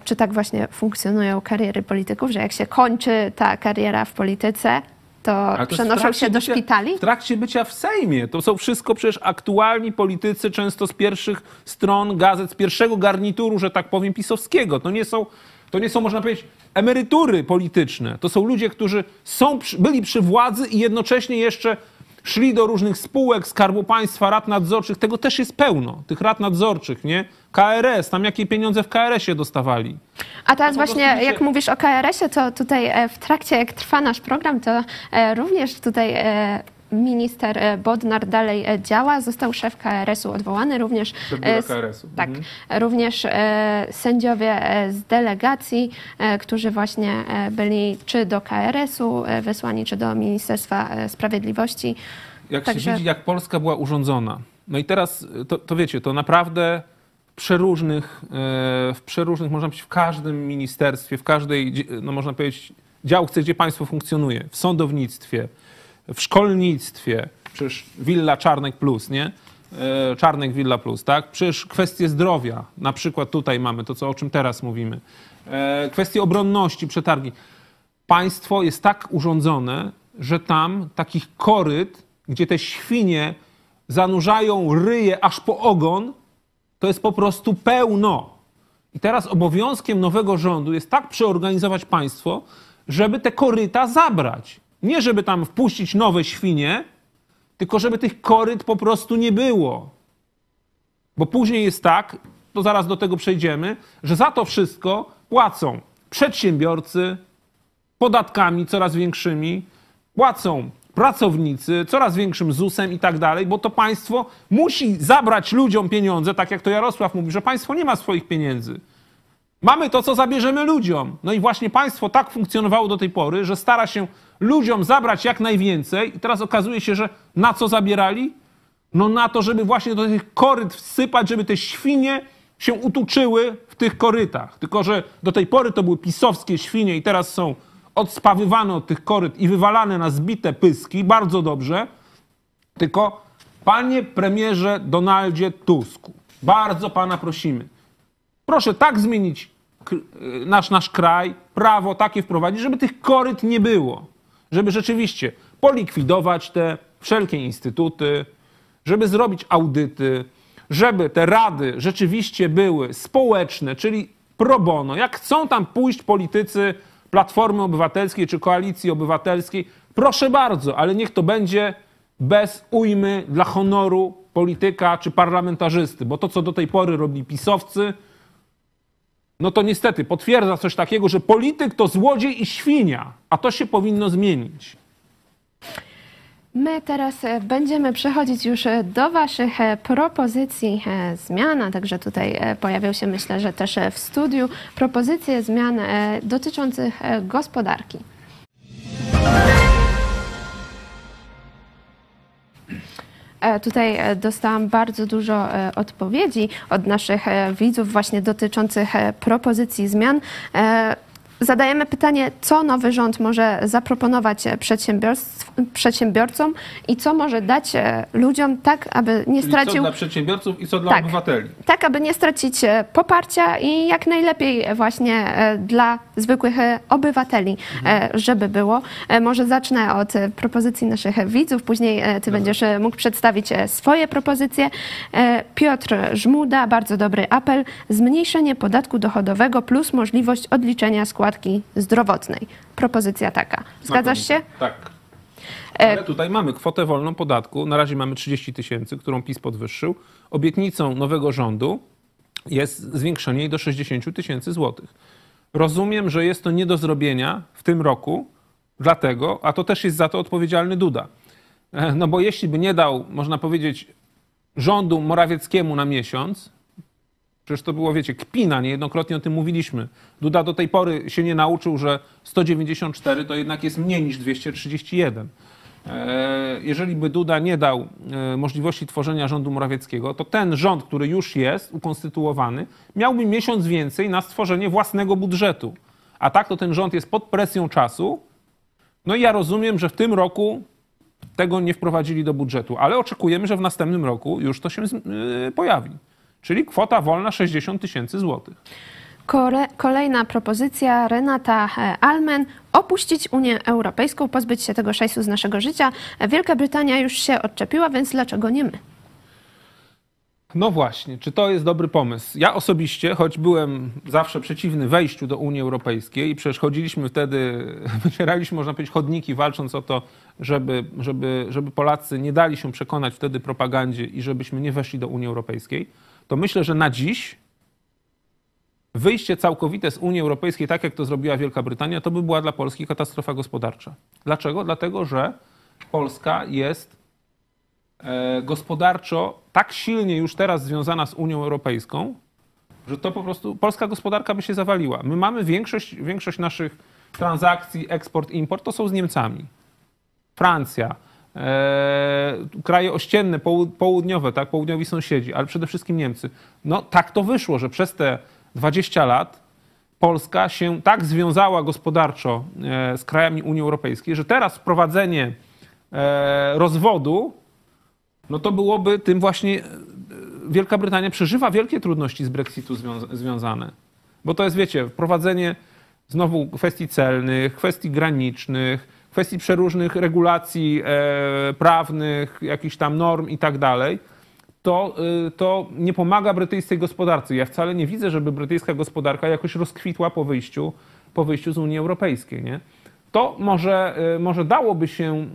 Czy tak właśnie funkcjonują kariery polityków, że jak się kończy ta kariera w polityce, to to przenoszą trakcie się do szpitali? W trakcie bycia w Sejmie. To są wszystko przecież aktualni politycy, często z pierwszych stron gazet, z pierwszego garnituru, że tak powiem, pisowskiego. To nie są, to nie są można powiedzieć, emerytury polityczne. To są ludzie, którzy są, byli przy władzy i jednocześnie jeszcze szli do różnych spółek, Skarbu Państwa, rad nadzorczych. Tego też jest pełno, tych rad nadzorczych, nie? KRS, tam jakie pieniądze w KRS-ie dostawali. A teraz prostu właśnie, jak mówisz o KRS-ie, to tutaj e, w trakcie, jak trwa nasz program, to e, również tutaj e, minister e, Bodnar dalej e, działa. Został szef KRS-u odwołany, również e, KRS-u. Tak, Mhm. również sędziowie z delegacji, którzy właśnie byli czy do KRS-u wysłani, czy do Ministerstwa Sprawiedliwości. Jak Także- się widzi, jak Polska była urządzona. No i teraz, to, to wiecie, to naprawdę w przeróżnych, w przeróżnych, można powiedzieć, w każdym ministerstwie, w każdej, no można powiedzieć, działce, gdzie państwo funkcjonuje, w sądownictwie, w szkolnictwie, przecież Willa Czarnek Plus, nie? E, Czarnek Willa Plus, tak? Przecież kwestie zdrowia, na przykład tutaj mamy to, co, o czym teraz mówimy. E, Kwestie obronności, przetargi państwo jest tak urządzone, że tam takich koryt, gdzie te świnie zanurzają ryje aż po ogon, to jest po prostu pełno. I teraz obowiązkiem nowego rządu jest tak przeorganizować państwo, żeby te koryta zabrać. Nie żeby tam wpuścić nowe świnie, tylko żeby tych koryt po prostu nie było. Bo później jest tak, to zaraz do tego przejdziemy, że za to wszystko płacą przedsiębiorcy, podatkami coraz większymi, płacą pracownicy, coraz większym ZUS-em i tak dalej, bo to państwo musi zabrać ludziom pieniądze, tak jak to Jarosław mówi, że państwo nie ma swoich pieniędzy. Mamy to, co zabierzemy ludziom. No i właśnie państwo tak funkcjonowało do tej pory, że stara się ludziom zabrać jak najwięcej i teraz okazuje się, że na co zabierali? No na to, żeby właśnie do tych koryt wsypać, żeby te świnie się utuczyły w tych korytach. Tylko, że do tej pory to były pisowskie świnie i teraz są odspawywane od tych koryt i wywalane na zbite pyski. Bardzo dobrze. Tylko, panie premierze Donaldzie Tusku, bardzo pana prosimy, proszę tak zmienić nasz, nasz kraj, prawo takie wprowadzić, żeby tych koryt nie było. Żeby rzeczywiście polikwidować te wszelkie instytuty, żeby zrobić audyty, żeby te rady rzeczywiście były społeczne, czyli pro bono. Jak chcą tam pójść politycy Platformy Obywatelskiej czy Koalicji Obywatelskiej, proszę bardzo, ale niech to będzie bez ujmy dla honoru polityka czy parlamentarzysty, bo to, co do tej pory robili pisowcy, no to niestety potwierdza coś takiego, że polityk to złodziej i świnia, a to się powinno zmienić. My teraz e, będziemy przechodzić już e, do Waszych e, propozycji zmian, a także tutaj pojawią się, myślę, że też w studiu propozycje zmian dotyczących gospodarki. Tutaj e, dostałam bardzo dużo e, odpowiedzi od naszych e, widzów właśnie dotyczących e, propozycji zmian. Zadajemy pytanie, co nowy rząd może zaproponować e, przedsiębiorcom i co może dać e, ludziom tak, aby nie Czyli co stracił dla przedsiębiorców i co dla Tak. obywateli. tak, aby nie stracić e, poparcia i jak najlepiej właśnie dla zwykłych obywateli, e, żeby było. Może zacznę od propozycji naszych widzów, później ty będziesz e, mógł przedstawić swoje propozycje. Piotr Żmuda, bardzo dobry apel. Zmniejszenie podatku dochodowego plus możliwość odliczenia składki zdrowotnej. Propozycja taka. Zgadzasz się? Tak. E, Ale tutaj mamy kwotę wolną podatku. Na razie mamy 30 tysięcy, którą PiS podwyższył. Obietnicą nowego rządu jest zwiększenie jej do 60 tysięcy złotych. Rozumiem, że jest to nie do zrobienia w tym roku, dlatego, a to też jest za to odpowiedzialny Duda. E, No bo jeśli by nie dał, można powiedzieć, rządu Morawieckiemu na miesiąc, Przecież to było, wiecie, kpina, niejednokrotnie o tym mówiliśmy. Duda do tej pory się nie nauczył, że 194 to jednak jest mniej niż 231. E, Jeżeli by Duda nie dał e, możliwości tworzenia rządu Morawieckiego, to ten rząd, który już jest ukonstytuowany, miałby miesiąc więcej na stworzenie własnego budżetu. A tak to ten rząd jest pod presją czasu. No i ja rozumiem, że w tym roku tego nie wprowadzili do budżetu, ale oczekujemy, że w następnym roku już to się yy, pojawi. Czyli kwota wolna 60 tysięcy złotych. Kolejna propozycja Renata e, Almen. Opuścić Unię Europejską, pozbyć się tego szajsu z naszego życia. Wielka Brytania już się odczepiła, więc dlaczego nie my? No właśnie, czy to jest dobry pomysł? Ja osobiście, choć byłem zawsze przeciwny wejściu do Unii Europejskiej i przecież chodziliśmy wtedy, wycieraliśmy, można powiedzieć, chodniki, walcząc o to, żeby, żeby, żeby Polacy nie dali się przekonać wtedy propagandzie i żebyśmy nie weszli do Unii Europejskiej, to myślę, że na dziś wyjście całkowite z Unii Europejskiej, tak jak to zrobiła Wielka Brytania, to by była dla Polski katastrofa gospodarcza. Dlaczego? Dlatego, że Polska jest e, gospodarczo tak silnie już teraz związana z Unią Europejską, że to po prostu polska gospodarka by się zawaliła. My mamy większość, większość naszych transakcji, eksport, import, to są z Niemcami. Francja, kraje ościenne, połu- południowe, tak, południowi sąsiedzi, ale przede wszystkim Niemcy. No tak to wyszło, że przez te 20 lat Polska się tak związała gospodarczo e, z krajami Unii Europejskiej, że teraz wprowadzenie e, rozwodu, no to byłoby tym właśnie e, Wielka Brytania przeżywa wielkie trudności z Brexitu związa- związane. Bo to jest, wiecie, wprowadzenie znowu kwestii celnych, kwestii granicznych, kwestii przeróżnych regulacji e, prawnych, jakichś tam norm i tak dalej. To, y, to nie pomaga brytyjskiej gospodarce. Ja wcale nie widzę, żeby brytyjska gospodarka jakoś rozkwitła po wyjściu, po wyjściu z Unii Europejskiej. Nie? To może, y, może dałoby się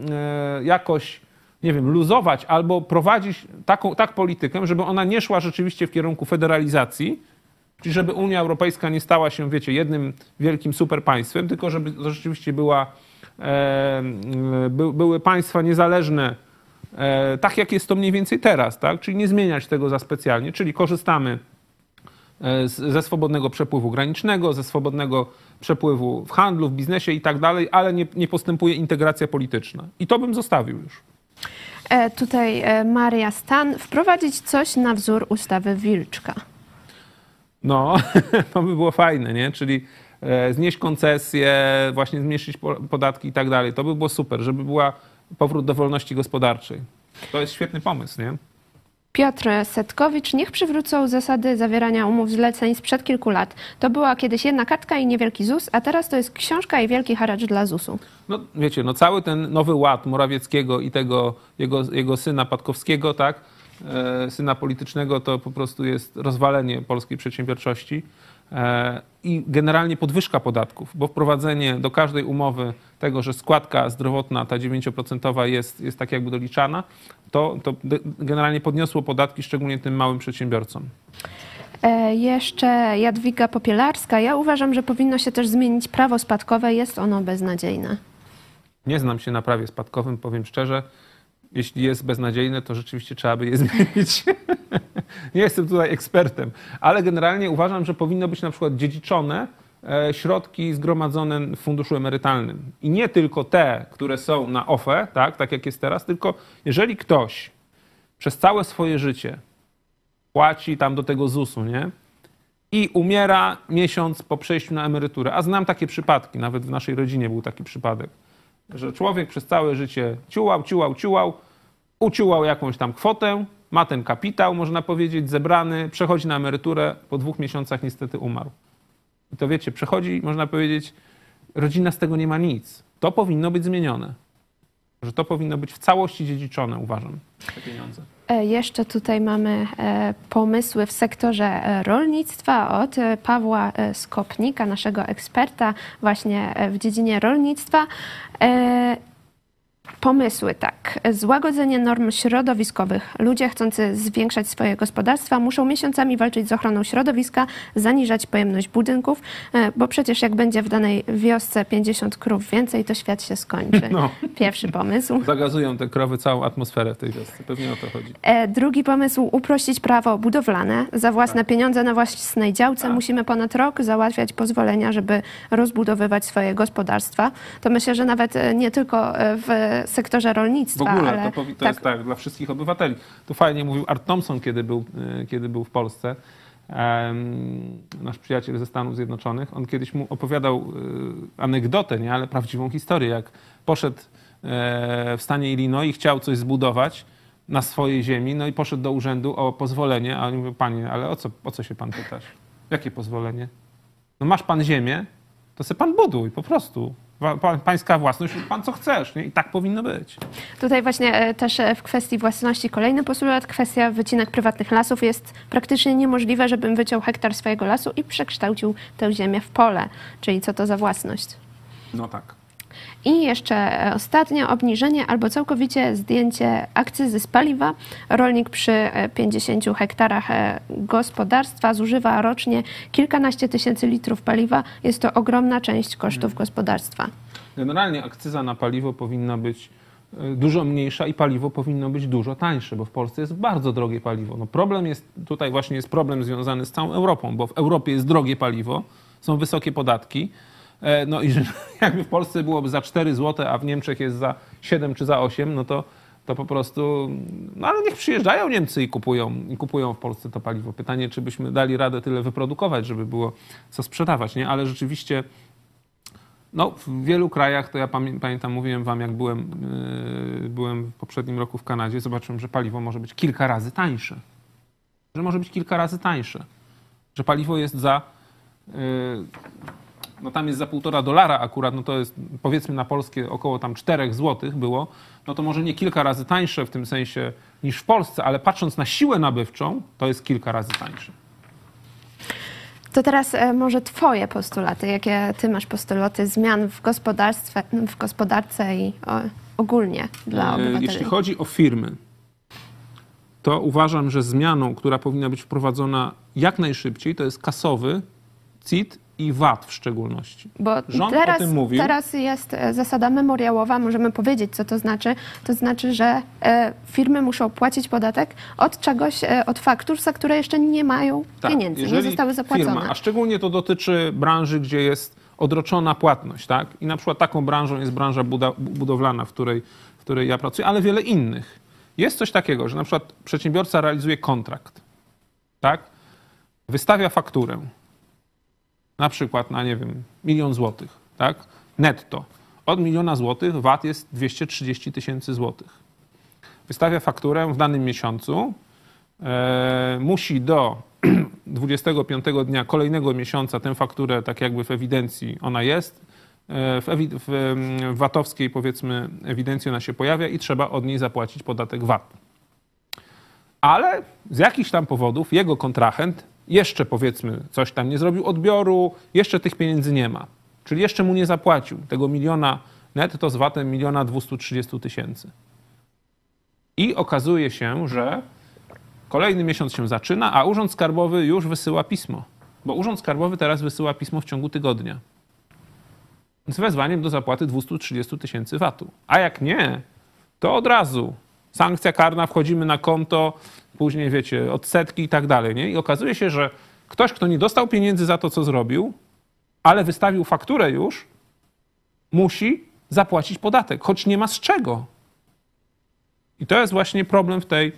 y, jakoś, nie wiem, luzować albo prowadzić taką, tak politykę, żeby ona nie szła rzeczywiście w kierunku federalizacji, czyli żeby Unia Europejska nie stała się, wiecie, jednym wielkim superpaństwem, tylko żeby rzeczywiście była, by, były państwa niezależne, e, tak jak jest to mniej więcej teraz, tak? czyli nie zmieniać tego za specjalnie, czyli korzystamy e, ze swobodnego przepływu granicznego, ze swobodnego przepływu w handlu, w biznesie i tak dalej, ale nie, nie postępuje integracja polityczna. I to bym zostawił już. E, tutaj e, Maria Stan. Wprowadzić coś na wzór ustawy Wilczka. No, to by było fajne, nie? Czyli e, znieść koncesje, właśnie zmniejszyć po- podatki i tak dalej. To by było super, żeby była powrót do wolności gospodarczej. To jest świetny pomysł, nie? Piotr Setkowicz. Niech przywrócą zasady zawierania umów zleceń sprzed kilku lat. To była kiedyś jedna kartka i niewielki ZUS, a teraz to jest książka i wielki haracz dla ZUS-u. No wiecie, no cały ten nowy ład Morawieckiego i tego jego, jego syna Patkowskiego, tak, e, syna politycznego, to po prostu jest rozwalenie polskiej przedsiębiorczości e, i generalnie podwyżka podatków, bo wprowadzenie do każdej umowy tego, że składka zdrowotna, ta 9% jest, jest tak jakby doliczana, to, to generalnie podniosło podatki, szczególnie tym małym przedsiębiorcom. E, jeszcze Jadwiga Popielarska. Ja uważam, że powinno się też zmienić prawo spadkowe. Jest ono beznadziejne. Nie znam się na prawie spadkowym, powiem szczerze. Jeśli jest beznadziejne, to rzeczywiście trzeba by je zmienić. Nie jestem tutaj ekspertem, ale generalnie uważam, że powinno być na przykład dziedziczone e, środki zgromadzone w funduszu emerytalnym. I nie tylko te, które są na OFE, tak, tak jak jest teraz, tylko jeżeli ktoś przez całe swoje życie płaci tam do tego ZUS-u, nie? I umiera miesiąc po przejściu na emeryturę. A znam takie przypadki, nawet w naszej rodzinie był taki przypadek, że człowiek przez całe życie ciułał, ciułał, ciułał, uciułał jakąś tam kwotę, ma ten kapitał, można powiedzieć, zebrany, przechodzi na emeryturę, po dwóch miesiącach niestety umarł. I to wiecie, przechodzi, można powiedzieć, rodzina z tego nie ma nic. To powinno być zmienione. Że to powinno być w całości dziedziczone, uważam, te pieniądze. E, Jeszcze tutaj mamy e, pomysły w sektorze e, rolnictwa od Pawła Skopnika, naszego eksperta właśnie w dziedzinie rolnictwa. Pomysły tak. Złagodzenie norm środowiskowych. Ludzie chcący zwiększać swoje gospodarstwa muszą miesiącami walczyć z ochroną środowiska, zaniżać pojemność budynków, e, bo przecież jak będzie w danej wiosce 50 krów więcej, to świat się skończy. No. Pierwszy pomysł. Zagazują te krowy całą atmosferę w tej wiosce. Pewnie o to chodzi. E, Drugi pomysł uprościć prawo budowlane. Za własne pieniądze na własnej działce Tak. musimy ponad rok załatwiać pozwolenia, żeby rozbudowywać swoje gospodarstwa. To myślę, że nawet e, nie tylko w sektorze W rolnictwa, ogóle ale to, to tak, jest tak dla wszystkich obywateli. Tu fajnie mówił Art Thompson, kiedy był, e, kiedy był w Polsce. Nasz przyjaciel ze Stanów Zjednoczonych. On kiedyś mu opowiadał e, anegdotę, nie, ale prawdziwą historię, jak poszedł e, w stanie Illinois i chciał coś zbudować na swojej ziemi, no i poszedł do urzędu o pozwolenie, a oni mówią, panie, ale o co, o co się pan pytasz? Jakie pozwolenie? No masz pan ziemię, to se pan buduj, po prostu. Pańska własność, pan co chcesz, nie? I tak powinno być. Tutaj właśnie e, też e, w kwestii własności kolejny postulat, kwestia wycinek prywatnych lasów jest praktycznie niemożliwe, żebym wyciął hektar swojego lasu i przekształcił tę ziemię w pole. Czyli co to za własność? No tak. I jeszcze e, ostatnie obniżenie albo całkowicie zdjęcie akcyzy z paliwa. Rolnik przy e, 50 hektarach e, gospodarstwa zużywa rocznie kilkanaście tysięcy litrów paliwa. Jest to ogromna część kosztów gospodarstwa. Generalnie akcyza na paliwo powinna być e, dużo mniejsza i paliwo powinno być dużo tańsze, bo w Polsce jest bardzo drogie paliwo. No problem jest, tutaj właśnie jest problem związany z całą Europą, bo w Europie jest drogie paliwo, są wysokie podatki, e, no i że jakby w Polsce byłoby za 4 zł, a w Niemczech jest za 7 czy za 8, no to, to po prostu, no ale niech przyjeżdżają Niemcy i kupują, i kupują w Polsce to paliwo. Pytanie, czy byśmy dali radę tyle wyprodukować, żeby było co sprzedawać, nie? Ale rzeczywiście no, w wielu krajach, to ja pamię- pamiętam, mówiłem wam, jak byłem, yy, byłem w poprzednim roku w Kanadzie, zobaczyłem, że paliwo może być kilka razy tańsze. Że może być kilka razy tańsze. Że paliwo jest za, yy, no tam jest za półtora dolara akurat, no to jest powiedzmy na polskie około tam 4 złotych było, no to może nie kilka razy tańsze w tym sensie niż w Polsce, ale patrząc na siłę nabywczą, to jest kilka razy tańsze. To teraz e, może Twoje postulaty. Jakie Ty masz postulaty zmian w gospodarstwie, w gospodarce i ogólnie dla E, obywateli? Jeśli chodzi o firmy, to uważam, że zmianą, która powinna być wprowadzona jak najszybciej, to jest kasowy CIT i VAT w szczególności. Bo Rząd teraz, o tym mówił. teraz jest e, zasada memoriałowa, możemy powiedzieć, co to znaczy. To znaczy, że e, firmy muszą płacić podatek od czegoś, e, od faktur, za które jeszcze nie mają pieniędzy, nie Tak, zostały zapłacone. Firma, a szczególnie to dotyczy branży, gdzie jest odroczona płatność, tak? I na przykład taką branżą jest branża budowlana, w której, w której ja pracuję, ale wiele innych. Jest coś takiego, że na przykład przedsiębiorca realizuje kontrakt, tak? Wystawia fakturę, na przykład na, nie wiem, milion złotych, tak? Netto. Od miliona złotych VAT jest 230 tysięcy złotych. Wystawia fakturę w danym miesiącu, e, musi do 25 dnia kolejnego miesiąca tę fakturę, tak jakby w ewidencji ona jest, e, w, w, w VAT-owskiej powiedzmy ewidencji ona się pojawia i trzeba od niej zapłacić podatek VAT. Ale z jakichś tam powodów jego kontrahent jeszcze powiedzmy coś tam nie zrobił odbioru, jeszcze tych pieniędzy nie ma. Czyli jeszcze mu nie zapłacił tego miliona netto z VAT-em miliona 230 tysięcy. I okazuje się, że kolejny miesiąc się zaczyna, a Urząd Skarbowy już wysyła pismo. Bo Urząd Skarbowy teraz wysyła pismo w ciągu tygodnia. Z wezwaniem do zapłaty 230 tysięcy VAT-u. A jak nie, to od razu Sankcja karna, wchodzimy na konto, później wiecie, odsetki i tak dalej. Nie? I okazuje się, że ktoś, kto nie dostał pieniędzy za to, co zrobił, ale wystawił fakturę już, musi zapłacić podatek, choć nie ma z czego. I to jest właśnie problem w tej,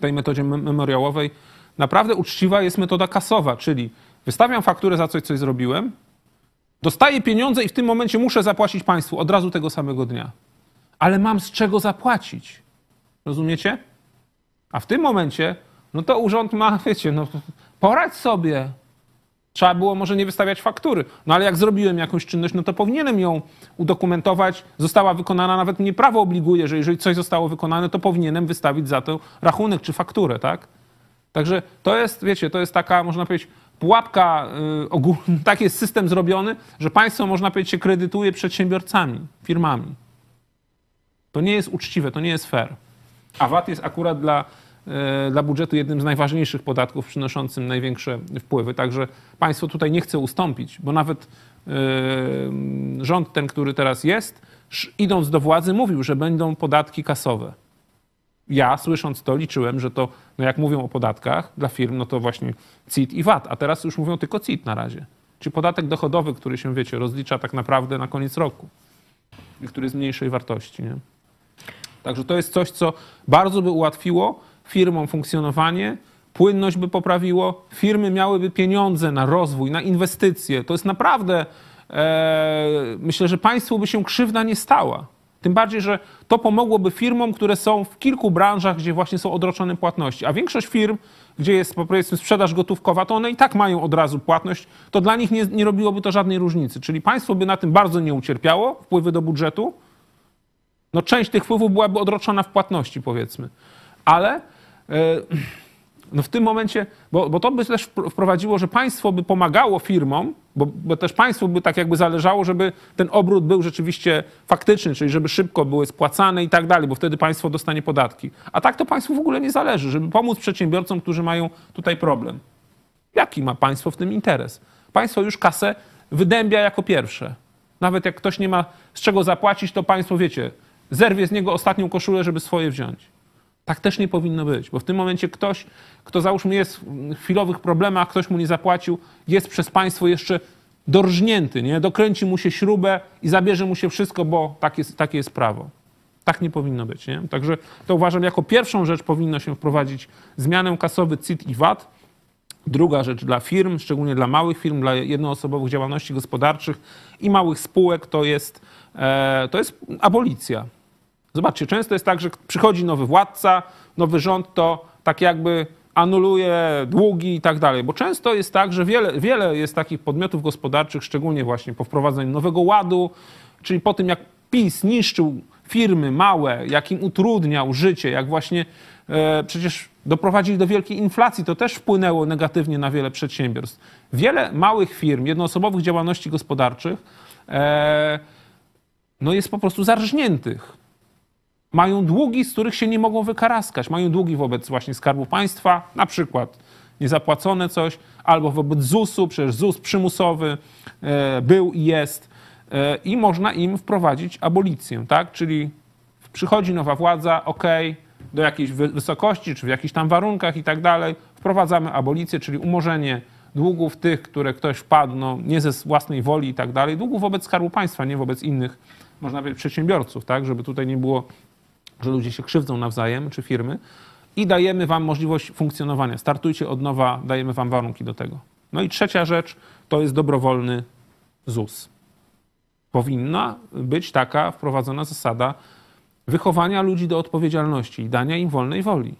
tej metodzie memoriałowej. Naprawdę uczciwa jest metoda kasowa, czyli wystawiam fakturę za coś, coś zrobiłem, dostaję pieniądze i w tym momencie muszę zapłacić państwu od razu tego samego dnia. Ale mam z czego zapłacić. Rozumiecie? A w tym momencie, no to urząd ma, wiecie, no poradź sobie. Trzeba było może nie wystawiać faktury. No ale jak zrobiłem jakąś czynność, no to powinienem ją udokumentować. Została wykonana, nawet mnie prawo obliguje, że jeżeli coś zostało wykonane, to powinienem wystawić za to rachunek czy fakturę, tak? Także to jest, wiecie, to jest taka, można powiedzieć, pułapka, yy, ogólna, tak jest system zrobiony, że państwo, można powiedzieć, się kredytuje przedsiębiorcami, firmami. To nie jest uczciwe, to nie jest fair. A VAT jest akurat dla E, dla budżetu jednym z najważniejszych podatków przynoszącym największe wpływy. Także państwo tutaj nie chce ustąpić, bo nawet e, rząd ten, który teraz jest, idąc do władzy, mówił, że będą podatki kasowe. Ja, słysząc to, liczyłem, że to, no jak mówią o podatkach dla firm, no to właśnie CIT i VAT, a teraz już mówią tylko CIT na razie. Czyli podatek dochodowy, który się, wiecie, rozlicza tak naprawdę na koniec roku który jest mniejszej wartości. Nie? Także to jest coś, co bardzo by ułatwiło firmom funkcjonowanie, płynność by poprawiło, firmy miałyby pieniądze na rozwój, na inwestycje. To jest naprawdę, e, myślę, że państwu by się krzywda nie stała. Tym bardziej, że to pomogłoby firmom, które są w kilku branżach, gdzie właśnie są odroczone płatności. A większość firm, gdzie jest powiedzmy sprzedaż gotówkowa, to one i tak mają od razu płatność, to dla nich nie, nie robiłoby to żadnej różnicy. Czyli państwo by na tym bardzo nie ucierpiało, wpływy do budżetu. No część tych wpływów byłaby odroczona w płatności, powiedzmy. Ale E, no w tym momencie, bo, bo to by też wprowadziło, że państwo by pomagało firmom, bo, bo, też państwu by tak jakby zależało, żeby ten obrót był rzeczywiście faktyczny, czyli żeby szybko były spłacane i tak dalej, bo wtedy państwo dostanie podatki. A tak to państwu w ogóle nie zależy, żeby pomóc przedsiębiorcom, którzy mają tutaj problem. Jaki ma państwo w tym interes? Państwo już kasę wydębia jako pierwsze. Nawet jak ktoś nie ma z czego zapłacić, to państwo, wiecie, zerwie z niego ostatnią koszulę, żeby swoje wziąć. Tak też nie powinno być, bo w tym momencie ktoś, kto załóżmy jest w chwilowych problemach, ktoś mu nie zapłacił, jest przez państwo jeszcze dorżnięty, nie? dokręci mu się śrubę i zabierze mu się wszystko, bo tak jest, takie jest prawo. Tak nie powinno być. Nie? Także to uważam, jako pierwszą rzecz powinno się wprowadzić zmianę kasowy CIT i VAT. Druga rzecz dla firm, szczególnie dla małych firm, dla jednoosobowych działalności gospodarczych i małych spółek, to jest, e, to jest abolicja. Zobaczcie, często jest tak, że przychodzi nowy władca, nowy rząd, to tak jakby anuluje długi i tak dalej. Bo często jest tak, że wiele, wiele jest takich podmiotów gospodarczych, szczególnie właśnie po wprowadzeniu nowego ładu, czyli po tym jak PiS niszczył firmy małe, jak im utrudniał życie, jak właśnie e, przecież doprowadzili do wielkiej inflacji, to też wpłynęło negatywnie na wiele przedsiębiorstw. Wiele małych firm, jednoosobowych działalności gospodarczych e, no jest po prostu zarżniętych mają długi, z których się nie mogą wykaraskać. Mają długi wobec właśnie Skarbu Państwa, na przykład niezapłacone coś, albo wobec ZUS-u, przecież ZUS przymusowy e, był i jest e, i można im wprowadzić abolicję, tak? Czyli przychodzi nowa władza, ok, do jakiejś wysokości, czy w jakichś tam warunkach i tak dalej, wprowadzamy abolicję, czyli umorzenie długów tych, które ktoś wpadł, no, nie ze własnej woli i tak dalej, długów wobec Skarbu Państwa, nie wobec innych, można powiedzieć, przedsiębiorców, tak, żeby tutaj nie było że ludzie się krzywdzą nawzajem, czy firmy, i dajemy wam możliwość funkcjonowania. Startujcie od nowa, dajemy wam warunki do tego. No i trzecia rzecz to jest dobrowolny ZUS. Powinna być taka wprowadzona zasada wychowania ludzi do odpowiedzialności i dania im wolnej woli.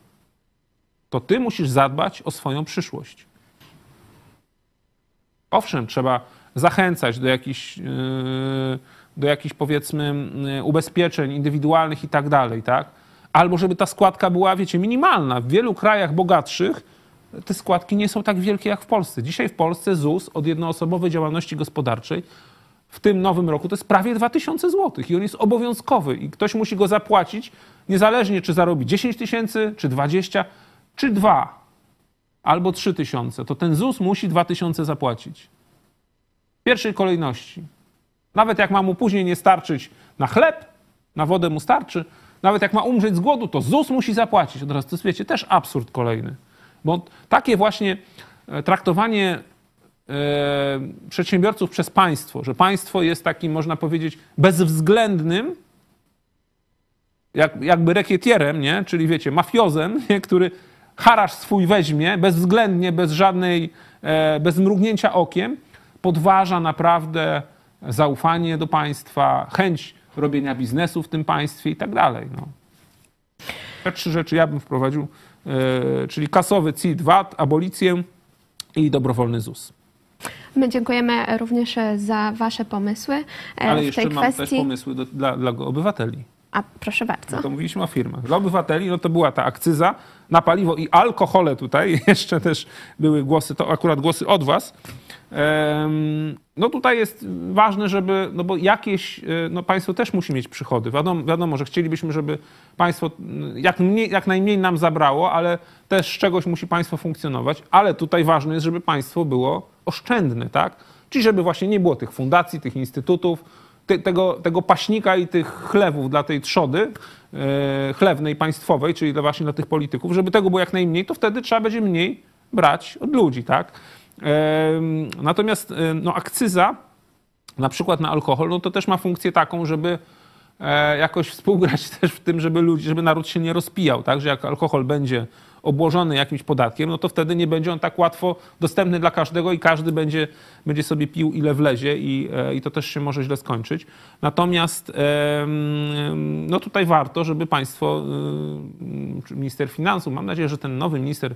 To ty musisz zadbać o swoją przyszłość. Owszem, trzeba zachęcać do jakichś. Yy, do jakichś powiedzmy ubezpieczeń indywidualnych i tak dalej, tak? Albo żeby ta składka była, wiecie, minimalna. W wielu krajach bogatszych te składki nie są tak wielkie jak w Polsce. Dzisiaj w Polsce ZUS od jednoosobowej działalności gospodarczej w tym nowym roku to jest prawie 2000 zł i on jest obowiązkowy i ktoś musi go zapłacić niezależnie czy zarobi 10 tysięcy, czy 20, czy 2 albo 3 tysiące. To ten ZUS musi 2000 zapłacić. W pierwszej kolejności. Nawet jak ma mu później nie starczyć na chleb, na wodę mu starczy, nawet jak ma umrzeć z głodu, to ZUS musi zapłacić. Od razu to wiecie, też absurd kolejny. Bo takie właśnie e, traktowanie e, przedsiębiorców przez państwo, że państwo jest takim, można powiedzieć, bezwzględnym, jak, jakby rekietierem, nie? czyli wiecie, mafiozem, nie? który harasz swój weźmie bezwzględnie, bez żadnej, e, bez mrugnięcia okiem, podważa naprawdę zaufanie do państwa, chęć robienia biznesu w tym państwie i tak dalej. No. Te trzy rzeczy ja bym wprowadził, e, czyli kasowy CIT, VAT, abolicję i dobrowolny ZUS. My dziękujemy również za Wasze pomysły e, Ale w jeszcze tej mam kwestii. też pomysły do, dla, dla obywateli. A proszę bardzo. No to mówiliśmy o firmach. Dla obywateli no to była ta akcyza na paliwo i alkohole tutaj. Jeszcze też były głosy, to akurat głosy od was. No tutaj jest ważne, żeby, no bo jakieś, e, no państwo też musi mieć przychody. Wiadomo, wiadomo że chcielibyśmy, żeby państwo jak, mniej, jak najmniej nam zabrało, ale też z czegoś musi państwo funkcjonować. Ale tutaj ważne jest, żeby państwo było oszczędne, tak? Czyli żeby właśnie nie było tych fundacji, tych instytutów, te, tego, tego paśnika i tych chlewów dla tej trzody e, chlewnej państwowej, czyli dla właśnie dla tych polityków, żeby tego było jak najmniej, to wtedy trzeba będzie mniej brać od ludzi, tak? Natomiast e, no, akcyza, na przykład na alkohol, no to też ma funkcję taką, żeby e, jakoś współgrać też w tym, żeby ludzi, żeby naród się nie rozpijał, tak? Że jak alkohol będzie obłożony jakimś podatkiem, no to wtedy nie będzie on tak łatwo dostępny dla każdego i każdy będzie, będzie sobie pił ile wlezie i, e, i to też się może źle skończyć. Natomiast no tutaj warto, żeby państwo, y, minister finansów, mam nadzieję, że ten nowy minister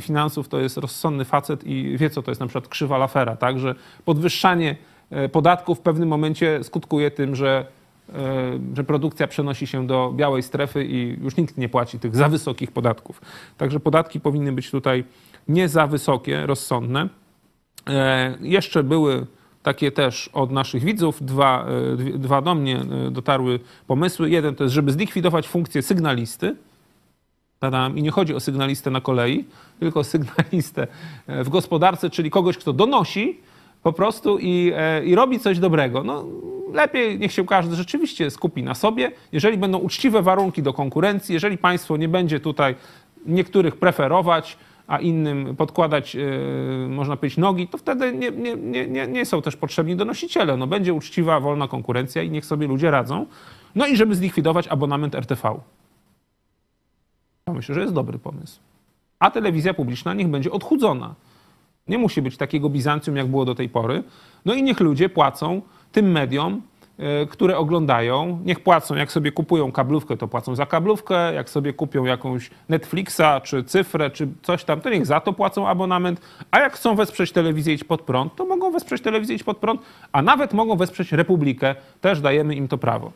finansów to jest rozsądny facet i wie, co to jest na przykład krzywa Lafera, tak? Że podwyższanie e, podatków w pewnym momencie skutkuje tym, że e, że produkcja przenosi się do białej strefy i już nikt nie płaci tych za wysokich podatków. Także podatki powinny być tutaj nie za wysokie, rozsądne. E, Jeszcze były takie też od naszych widzów, dwa, e, dwa do mnie e, dotarły pomysły. Jeden to jest, żeby zlikwidować funkcję sygnalisty. Tadam. I nie chodzi o sygnalistę na kolei, tylko o sygnalistę e, w gospodarce, czyli kogoś, kto donosi po prostu i, e, i robi coś dobrego. No, lepiej niech się każdy rzeczywiście skupi na sobie. Jeżeli będą uczciwe warunki do konkurencji, jeżeli państwo nie będzie tutaj niektórych preferować, a innym podkładać, e, można powiedzieć, nogi, to wtedy nie, nie, nie, nie, są też potrzebni donosiciele. No, będzie uczciwa, wolna konkurencja i niech sobie ludzie radzą. No i żeby zlikwidować abonament RTV. Ja myślę, że jest dobry pomysł. A telewizja publiczna niech będzie odchudzona. Nie musi być takiego Bizancjum, jak było do tej pory. No i niech ludzie płacą tym mediom, e, które oglądają. Niech płacą, jak sobie kupują kablówkę, to płacą za kablówkę. Jak sobie kupią jakąś Netflixa, czy cyfrę, czy coś tam, to niech za to płacą abonament. A jak chcą wesprzeć telewizję Idź Pod Prąd, to mogą wesprzeć telewizję Idź Pod Prąd, a nawet mogą wesprzeć Republikę. Też dajemy im to prawo.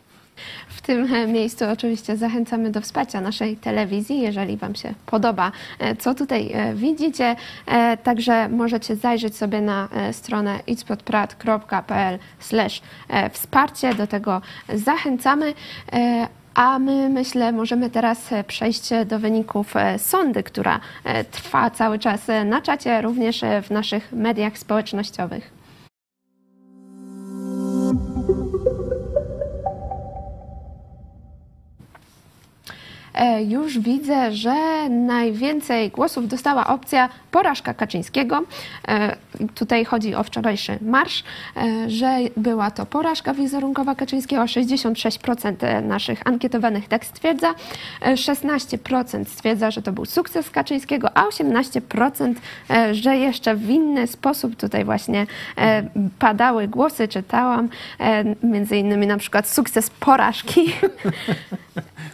W tym e, miejscu oczywiście zachęcamy do wsparcia naszej telewizji, jeżeli Wam się podoba, e, co tutaj e, widzicie. Także możecie zajrzeć sobie na stronę idźpodprat.pl e, wsparcie. Do tego zachęcamy. A my, myślę, możemy teraz przejść do wyników sądy, która trwa cały czas na czacie, również w naszych mediach społecznościowych. Już widzę, że najwięcej głosów dostała opcja porażka Kaczyńskiego. E, Tutaj chodzi o wczorajszy marsz, e, że była to porażka wizerunkowa Kaczyńskiego. 66% naszych ankietowanych tak stwierdza. E, 16% stwierdza, że to był sukces Kaczyńskiego, a 18% e, że jeszcze w inny sposób tutaj właśnie e, padały głosy, czytałam, e, między innymi na przykład sukces porażki.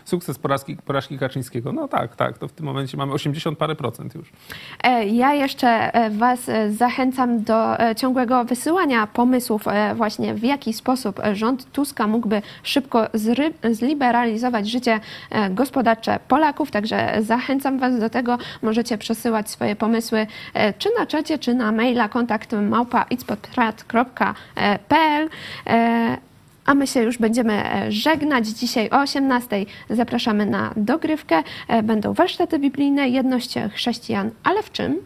Sukces porażki, porażki Kaczyńskiego. No tak, tak. To w tym momencie mamy 80 parę procent już. E, Ja jeszcze e, Was e, zachęcam do ciągłego wysyłania pomysłów właśnie w jaki sposób rząd Tuska mógłby szybko zliberalizować życie gospodarcze Polaków, także zachęcam Was do tego. Możecie przesyłać swoje pomysły czy na czacie, czy na maila kontakt małpa. A my się już będziemy e, żegnać. Dzisiaj o 18 zapraszamy na dogrywkę. E, Będą warsztaty biblijne, jedność chrześcijan, ale w czym?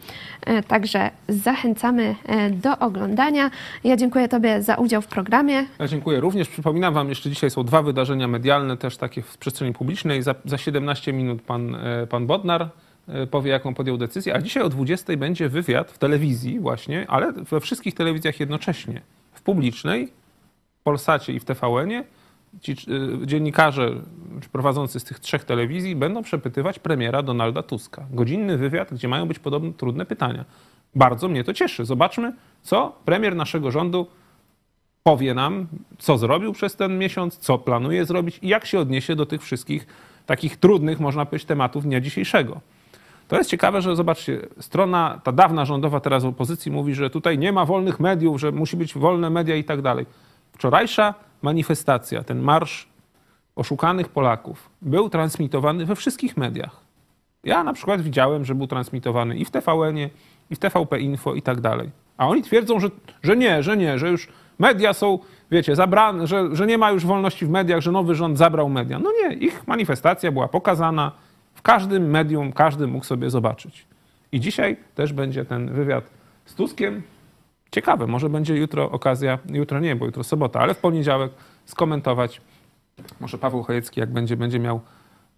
E, Także zachęcamy do oglądania. Ja dziękuję Tobie za udział w programie. Ja dziękuję również. Przypominam Wam, jeszcze dzisiaj są dwa wydarzenia medialne, też takie w przestrzeni publicznej. Za, za 17 minut pan, pan Bodnar powie, jaką podjął decyzję, a dzisiaj o 20 będzie wywiad w telewizji właśnie, ale we wszystkich telewizjach jednocześnie. W publicznej, Polsacie i w TVN-ie ci e, dziennikarze prowadzący z tych trzech telewizji będą przepytywać premiera Donalda Tuska. Godzinny wywiad, gdzie mają być podobno trudne pytania. Bardzo mnie to cieszy. Zobaczmy, co premier naszego rządu powie nam, co zrobił przez ten miesiąc, co planuje zrobić i jak się odniesie do tych wszystkich takich trudnych, można powiedzieć, tematów dnia dzisiejszego. To jest ciekawe, że zobaczcie, strona, ta dawna rządowa teraz opozycji mówi, że tutaj nie ma wolnych mediów, że musi być wolne media i tak dalej. Wczorajsza manifestacja, ten marsz oszukanych Polaków był transmitowany we wszystkich mediach. Ja na przykład widziałem, że był transmitowany i w TVN-ie, i w TVP Info i tak dalej. A oni twierdzą, że, że nie, że nie, że już media są, wiecie, zabrane, że, że nie ma już wolności w mediach, że nowy rząd zabrał media. No nie, ich manifestacja była pokazana w każdym medium, każdy mógł sobie zobaczyć. I dzisiaj też będzie ten wywiad z Tuskiem. Ciekawe, może będzie jutro okazja, jutro nie, bo jutro sobota, ale w poniedziałek skomentować. Może Paweł Chojecki, jak będzie, będzie miał,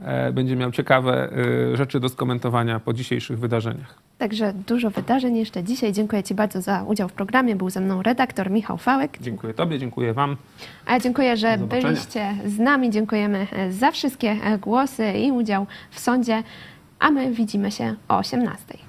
e, będzie miał ciekawe e, rzeczy do skomentowania po dzisiejszych wydarzeniach. Także dużo wydarzeń jeszcze dzisiaj. Dziękuję Ci bardzo za udział w programie. Był ze mną redaktor Michał Fałek. Dziękuję Tobie, dziękuję Wam. A ja dziękuję, że byliście z nami. Dziękujemy e, za wszystkie głosy i udział w sądzie. A my widzimy się o 18.